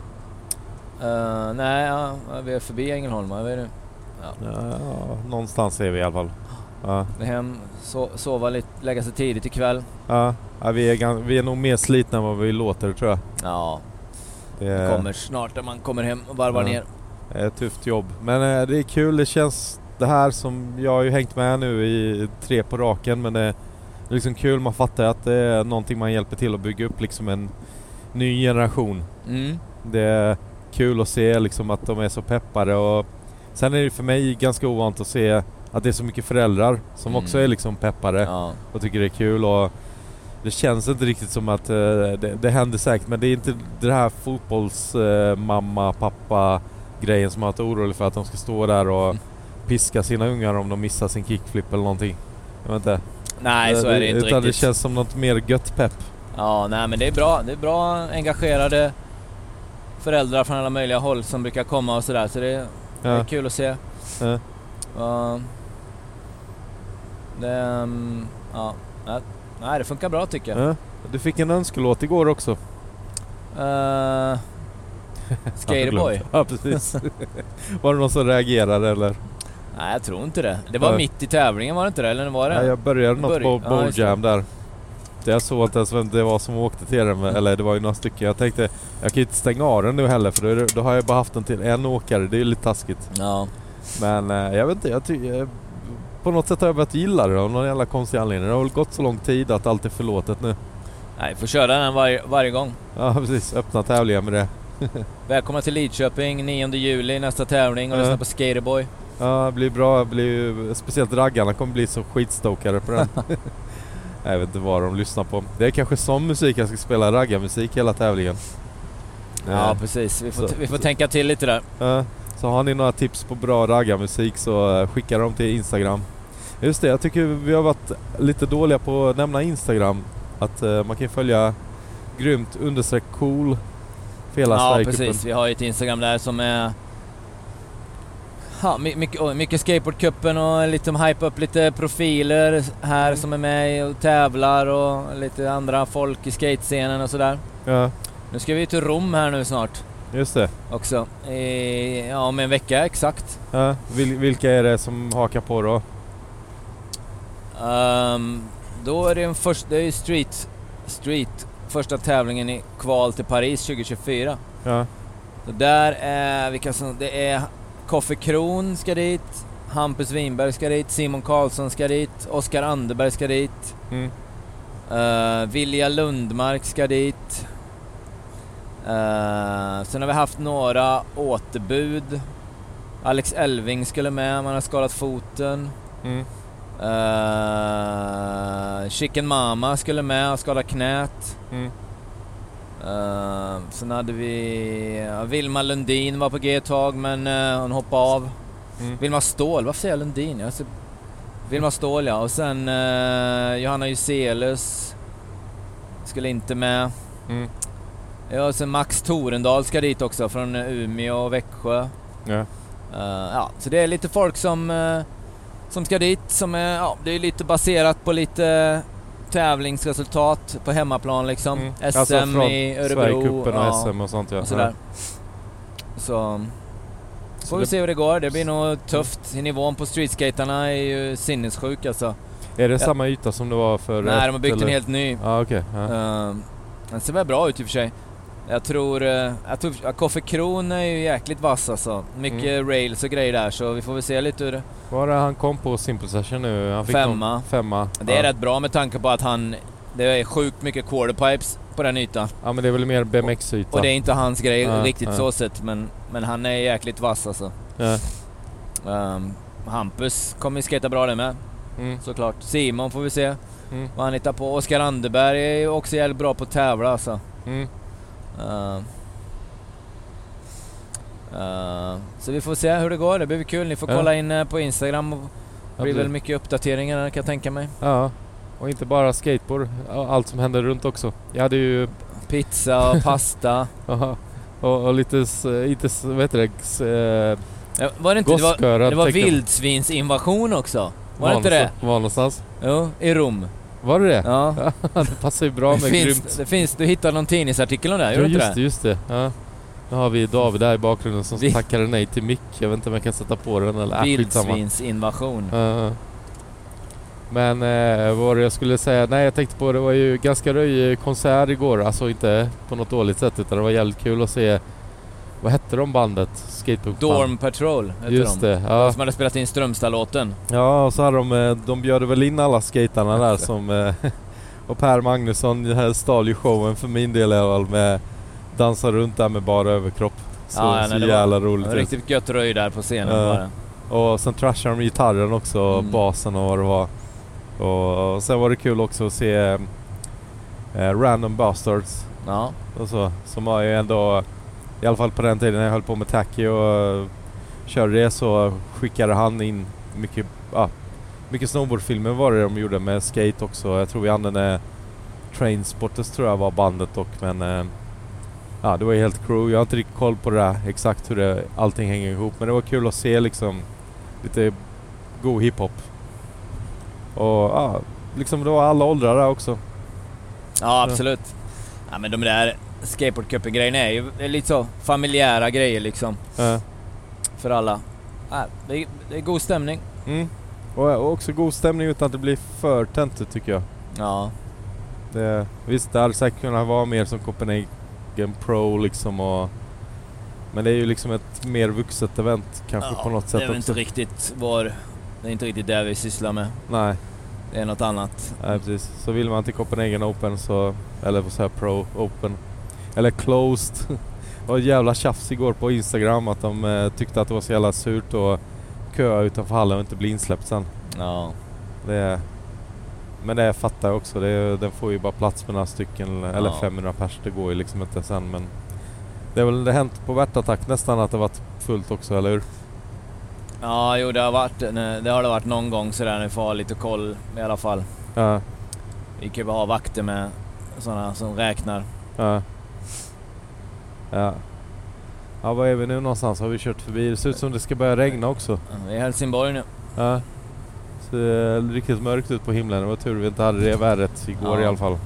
Eh, nej, ja, vi är förbi Ängelholm. Vad är det? Ja. ja, någonstans är vi i alla fall. Ja, hem, so sova lite, lägga sig tidigt ikväll. ja. ja vi, är, vi är nog mer slitna än vad vi låter tror jag. Ja, Det det är, kommer snart när man kommer hem och varvar Ja. ner. det är ett tufft jobb. Men eh, det är kul, det känns... Det här som jag har ju hängt med nu i tre på raken men det är liksom kul. Man fattar att det är någonting man hjälper till att bygga upp liksom en ny generation. Mm. Det är kul att se liksom att de är så peppade och sen är det för mig ganska ovant att se att det är så mycket föräldrar som Mm. också är liksom peppade Ja. och tycker det är kul och det känns inte riktigt som att eh, det, det händer säkert men det är inte det här fotbolls eh, mamma, pappa grejen som har varit orolig för att de ska stå där och Mm. piska sina ungar om de missar sin kickflip eller någonting. Jag vet inte. Nej, så är det inte Utan riktigt. det känns som något mer gött pepp. Ja, nej men det är bra. Det är bra engagerade föräldrar från alla möjliga håll som brukar komma och sådär. Så det, det är Ja. kul att se. Ja. Ja. det, ehm, ja. Nej, det funkar bra tycker jag. Ja. Du fick en önskelåt igår också. Uh, Skaterboy? Ja precis. var det någon som reagerade eller? Nej, jag tror inte det. Det var Ja. mitt i tävlingen, var det inte det? Eller var det? Ja, jag började något på ja, Bowl just det. Jam där. Jag såg inte ens vem det var som åkte till den, men- eller det var ju några stycken. Jag tänkte, jag kan ju inte stänga av den nu heller för då, då har jag bara haft den till en åkare. Det är ju lite taskigt. Ja. Men eh, jag vet inte, jag tycker... På något sätt har jag börjat gilla det av någon jävla konstig anledning. Det har väl gått så lång tid att allt är förlåtet nu. Nej, får köra den varje, varje gång. Ja precis, öppna tävlingar med det. Välkomna till Lidköping 9 juli, nästa tävling och Ja. lyssna på Skaterboy. Ja, det blir bra. Det blir speciellt raggarna kommer bli så skitstokade på den. jag vet inte vad de lyssnar på. Det är kanske sån musik jag ska spela, raggarmusik hela tävlingen. Ja, Eh, precis. Vi får, så- vi får tänka till lite där. Ja, så har ni några tips på bra raggarmusik så eh, skicka dem till Instagram. Just det, jag tycker vi har varit lite dåliga på att nämna Instagram. Att eh, man kan följa grymt understreck cool för hela Ja, precis. Vi har ju ett Instagram där som är... Ja, my- mycket, mycket skateboardcupen och lite hype upp lite profiler här som är med och tävlar och lite andra folk i skatescenen och sådär. Ja, Nu ska vi till Rom här nu snart just det. också. I, ja, om en vecka exakt. Ja, vil, vilka är det som hakar på då? Ehm, då är det en först, det är ju street, street, första tävlingen i kval till Paris 2024. Ja, Så där är vilka som, det är Koffe Kron ska dit, Hampus Winberg ska dit, Simon Karlsson ska dit, Oskar Anderberg ska dit, mm. uh, Vilja Lundmark ska dit. Eh, sen har vi haft några återbud. Alex Elving skulle med, man har skadat foten. Mm. Uh, Chicken Mama skulle med, har skadat knät. Mm. Eh, sen hade vi ja, Vilma Lundin var på G ett tag men eh, hon hoppade av. Mm. Vilma Ståhl, varför säger jag Lundin? Jag ser... Vilma Ståhl ja, och sen eh, Johanna Juselius skulle inte med. Mm. Ja, och sen Max Torendal ska dit också från Umeå och Växjö. Ja. Ja, så det är lite folk som, som ska dit. Som är, ja, det är lite baserat på lite tävlingsresultat på hemmaplan liksom. Mm. SM Alltså i Örebro. Sverigecupen och ja, SM och sånt ja. och sådär. Så får vi se hur det går. Det blir nog tufft. Nivån på streetskaterna är ju sinnessjuk alltså. Är det Ja. samma yta som det var för Nej, ett, de har byggt en eller? helt ny. Ja, okej. Ja. Uh, den ser väl bra ut i och för sig. Jag tror, uh, jag tror ja, Koffe Kron är ju jäkligt vass alltså. Mycket Mm. rails och grejer där så vi får väl se lite hur. Var det han kom på Simple Session nu? Han fick Femma. Någon, femma. Det är ja. rätt bra med tanke på att han... Det är sjukt mycket quarterpipes på den ytan. Ja men det är väl mer BMX-yta. Och det är inte hans grej Ja, riktigt ja. så sett men, men han är jäkligt vass alltså. Ja. Ehm, Hampus kommer ju skata bra det med. Mm. Såklart. Simon får vi se Mm. vad han hittar på. Oskar Anderberg är ju också jävligt bra på att tävla alltså. Mm. Ehm, så vi får se hur det går. Det blir kul. Ni får Ja. kolla in eh, på Instagram. Det blir Absolut. väl mycket uppdateringar kan jag tänka mig. Ja. Och inte bara skateboard. ja, Allt som händer runt också. Jag hade ju... Pizza och pasta. Och, och lite, s- vad heter det? Ja, var det inte? Det var, det var vildsvinsinvasion också. Var det inte det? Var någonstans? Jo, i Rom. Var det det? Ja. det passar ju bra det med finns, grymt. det finns, du hittade någon tidningsartikel om det, här, Ja gjorde just det, det? just det. Ja. Nu har vi David där i bakgrunden som Vi- tackade nej till mick. Jag vet inte om jag kan sätta på den eller... Äh. Vildsvinsinvasion. Ja. Men eh, vad var det jag skulle säga? Nej jag tänkte på det var ju ganska röjig konsert igår. Alltså inte på något dåligt sätt utan det var jävligt kul att se vad hette de bandet? Skateboardband? Dorm Patrol hette Just de. det, ja. De som hade spelat in Strömstad-låten. Ja och så hade de, eh, de bjöd väl in alla skatarna där som eh, och Per Magnusson här stal ju showen för min del i alla fall med dansa runt där med bara överkropp. Så, Ja, så nej, det jävla var, roligt det var riktigt gött röj där på scenen. Ja. Och sen trashade de gitarren också, Mm. basen och vad det var. Och, och sen var det kul också att se eh, Random Bastards. Ja. Och så, som var ju ändå, i alla fall på den tiden när jag höll på med tacky och eh, körde det så skickade han in mycket, ah, mycket snowboardfilmer var det de gjorde med skate också. Jag tror vi använde Trainspotters tror jag var bandet dock men eh, Ja det var ju helt crew. Jag har inte riktigt koll på det där exakt hur det, allting hänger ihop men det var kul att se liksom lite god hiphop. Och ja, liksom det var alla åldrar där också. Ja, absolut. Ja, men de där skateboardcupen-grejerna är ju lite så familjära grejer liksom. Ja. För alla. Ja, det, är, det är god stämning. Mm. Och, och också god stämning utan att det blir för töntigt tycker jag. Ja. Det, visst, det hade säkert kunnat vara mer som Copenhagen Pro liksom och... Men det är ju liksom ett mer vuxet event kanske Ja, på något sätt Det är väl också. inte riktigt vår... Det är inte riktigt det vi sysslar med. Nej. Det är något annat. Nej precis. Så vill man till Copenhagen Open så... Eller vad säger Pro Open. Eller Closed. det var jävla tjafs igår på Instagram att de eh, tyckte att det var så jävla surt och köa utanför hallen och inte bli insläppt sen. Ja. Det, men det fattar jag också. Det, den får ju bara plats med några stycken eller Ja. 500 pers. Det går ju liksom inte sen men... Det har väl det hänt på värtattack nästan att det varit fullt också, eller hur? Ja, jo det har, varit, det har det varit någon gång sådär när vi får lite koll i alla fall. Ja. Vi kan ju bara ha vakter med sådana som räknar. Ja. Ja. Ja, var är vi nu någonstans? Har vi kört förbi? Det ser ut som det ska börja regna också. Vi är i Helsingborg nu. Ja. Så det är riktigt mörkt ut på himlen. Det var tur vi inte hade det vädret igår Ja. i alla fall.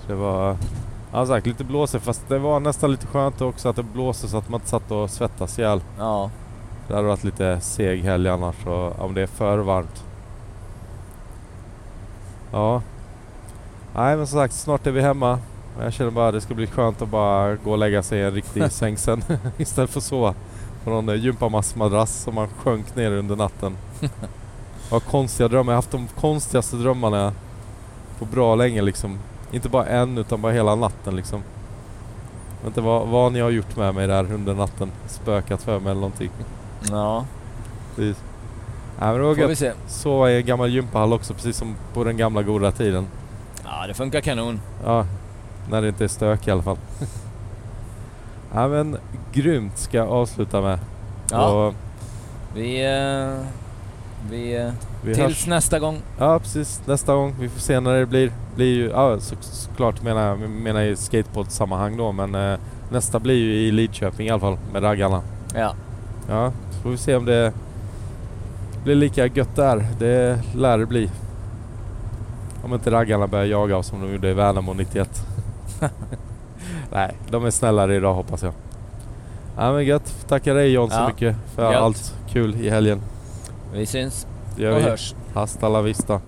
Så det var... Ja, sagt, lite blåsigt fast det var nästan lite skönt också att det blåste så att man inte satt och svettas ihjäl. Ja. Det hade varit lite seg helg annars och, om det är för varmt. Ja. Nej men som sagt snart är vi hemma. Jag känner bara att det ska bli skönt att bara gå och lägga sig i en riktig säng sen istället för att sova på någon eh, gympamassmadrass som man sjönk ner under natten. Vad konstiga drömmar. Jag har haft de konstigaste drömmarna på bra länge liksom. Inte bara en utan bara hela natten liksom. Jag vet inte vad, vad ni har gjort med mig där under natten. Spökat för mig eller någonting. Ja. Precis. Nej men det var gött. Sova i en gammal gympahall också precis som på den gamla goda tiden. Ja det funkar kanon. Ja, när det inte är stök i alla fall. ja men grymt ska jag avsluta med. Ja. Och vi... Eh, vi... Eh, vi tills hörs. nästa gång. Ja precis, nästa gång. Vi får se när det blir. blir ju, ja så, såklart menar jag menar i skateboard-sammanhang då men eh, nästa blir ju i Lidköping i alla fall med raggarna. Ja. Ja, så får vi se om det blir lika gött där. Det lär det bli. Om inte raggarna börjar jaga oss som de gjorde i Värnamo 91. Nej, de är snällare idag hoppas jag. Ja men gött. Tackar dig John så mycket för gött. allt kul i helgen. Vi syns det gör och hörs. Hasta la vista.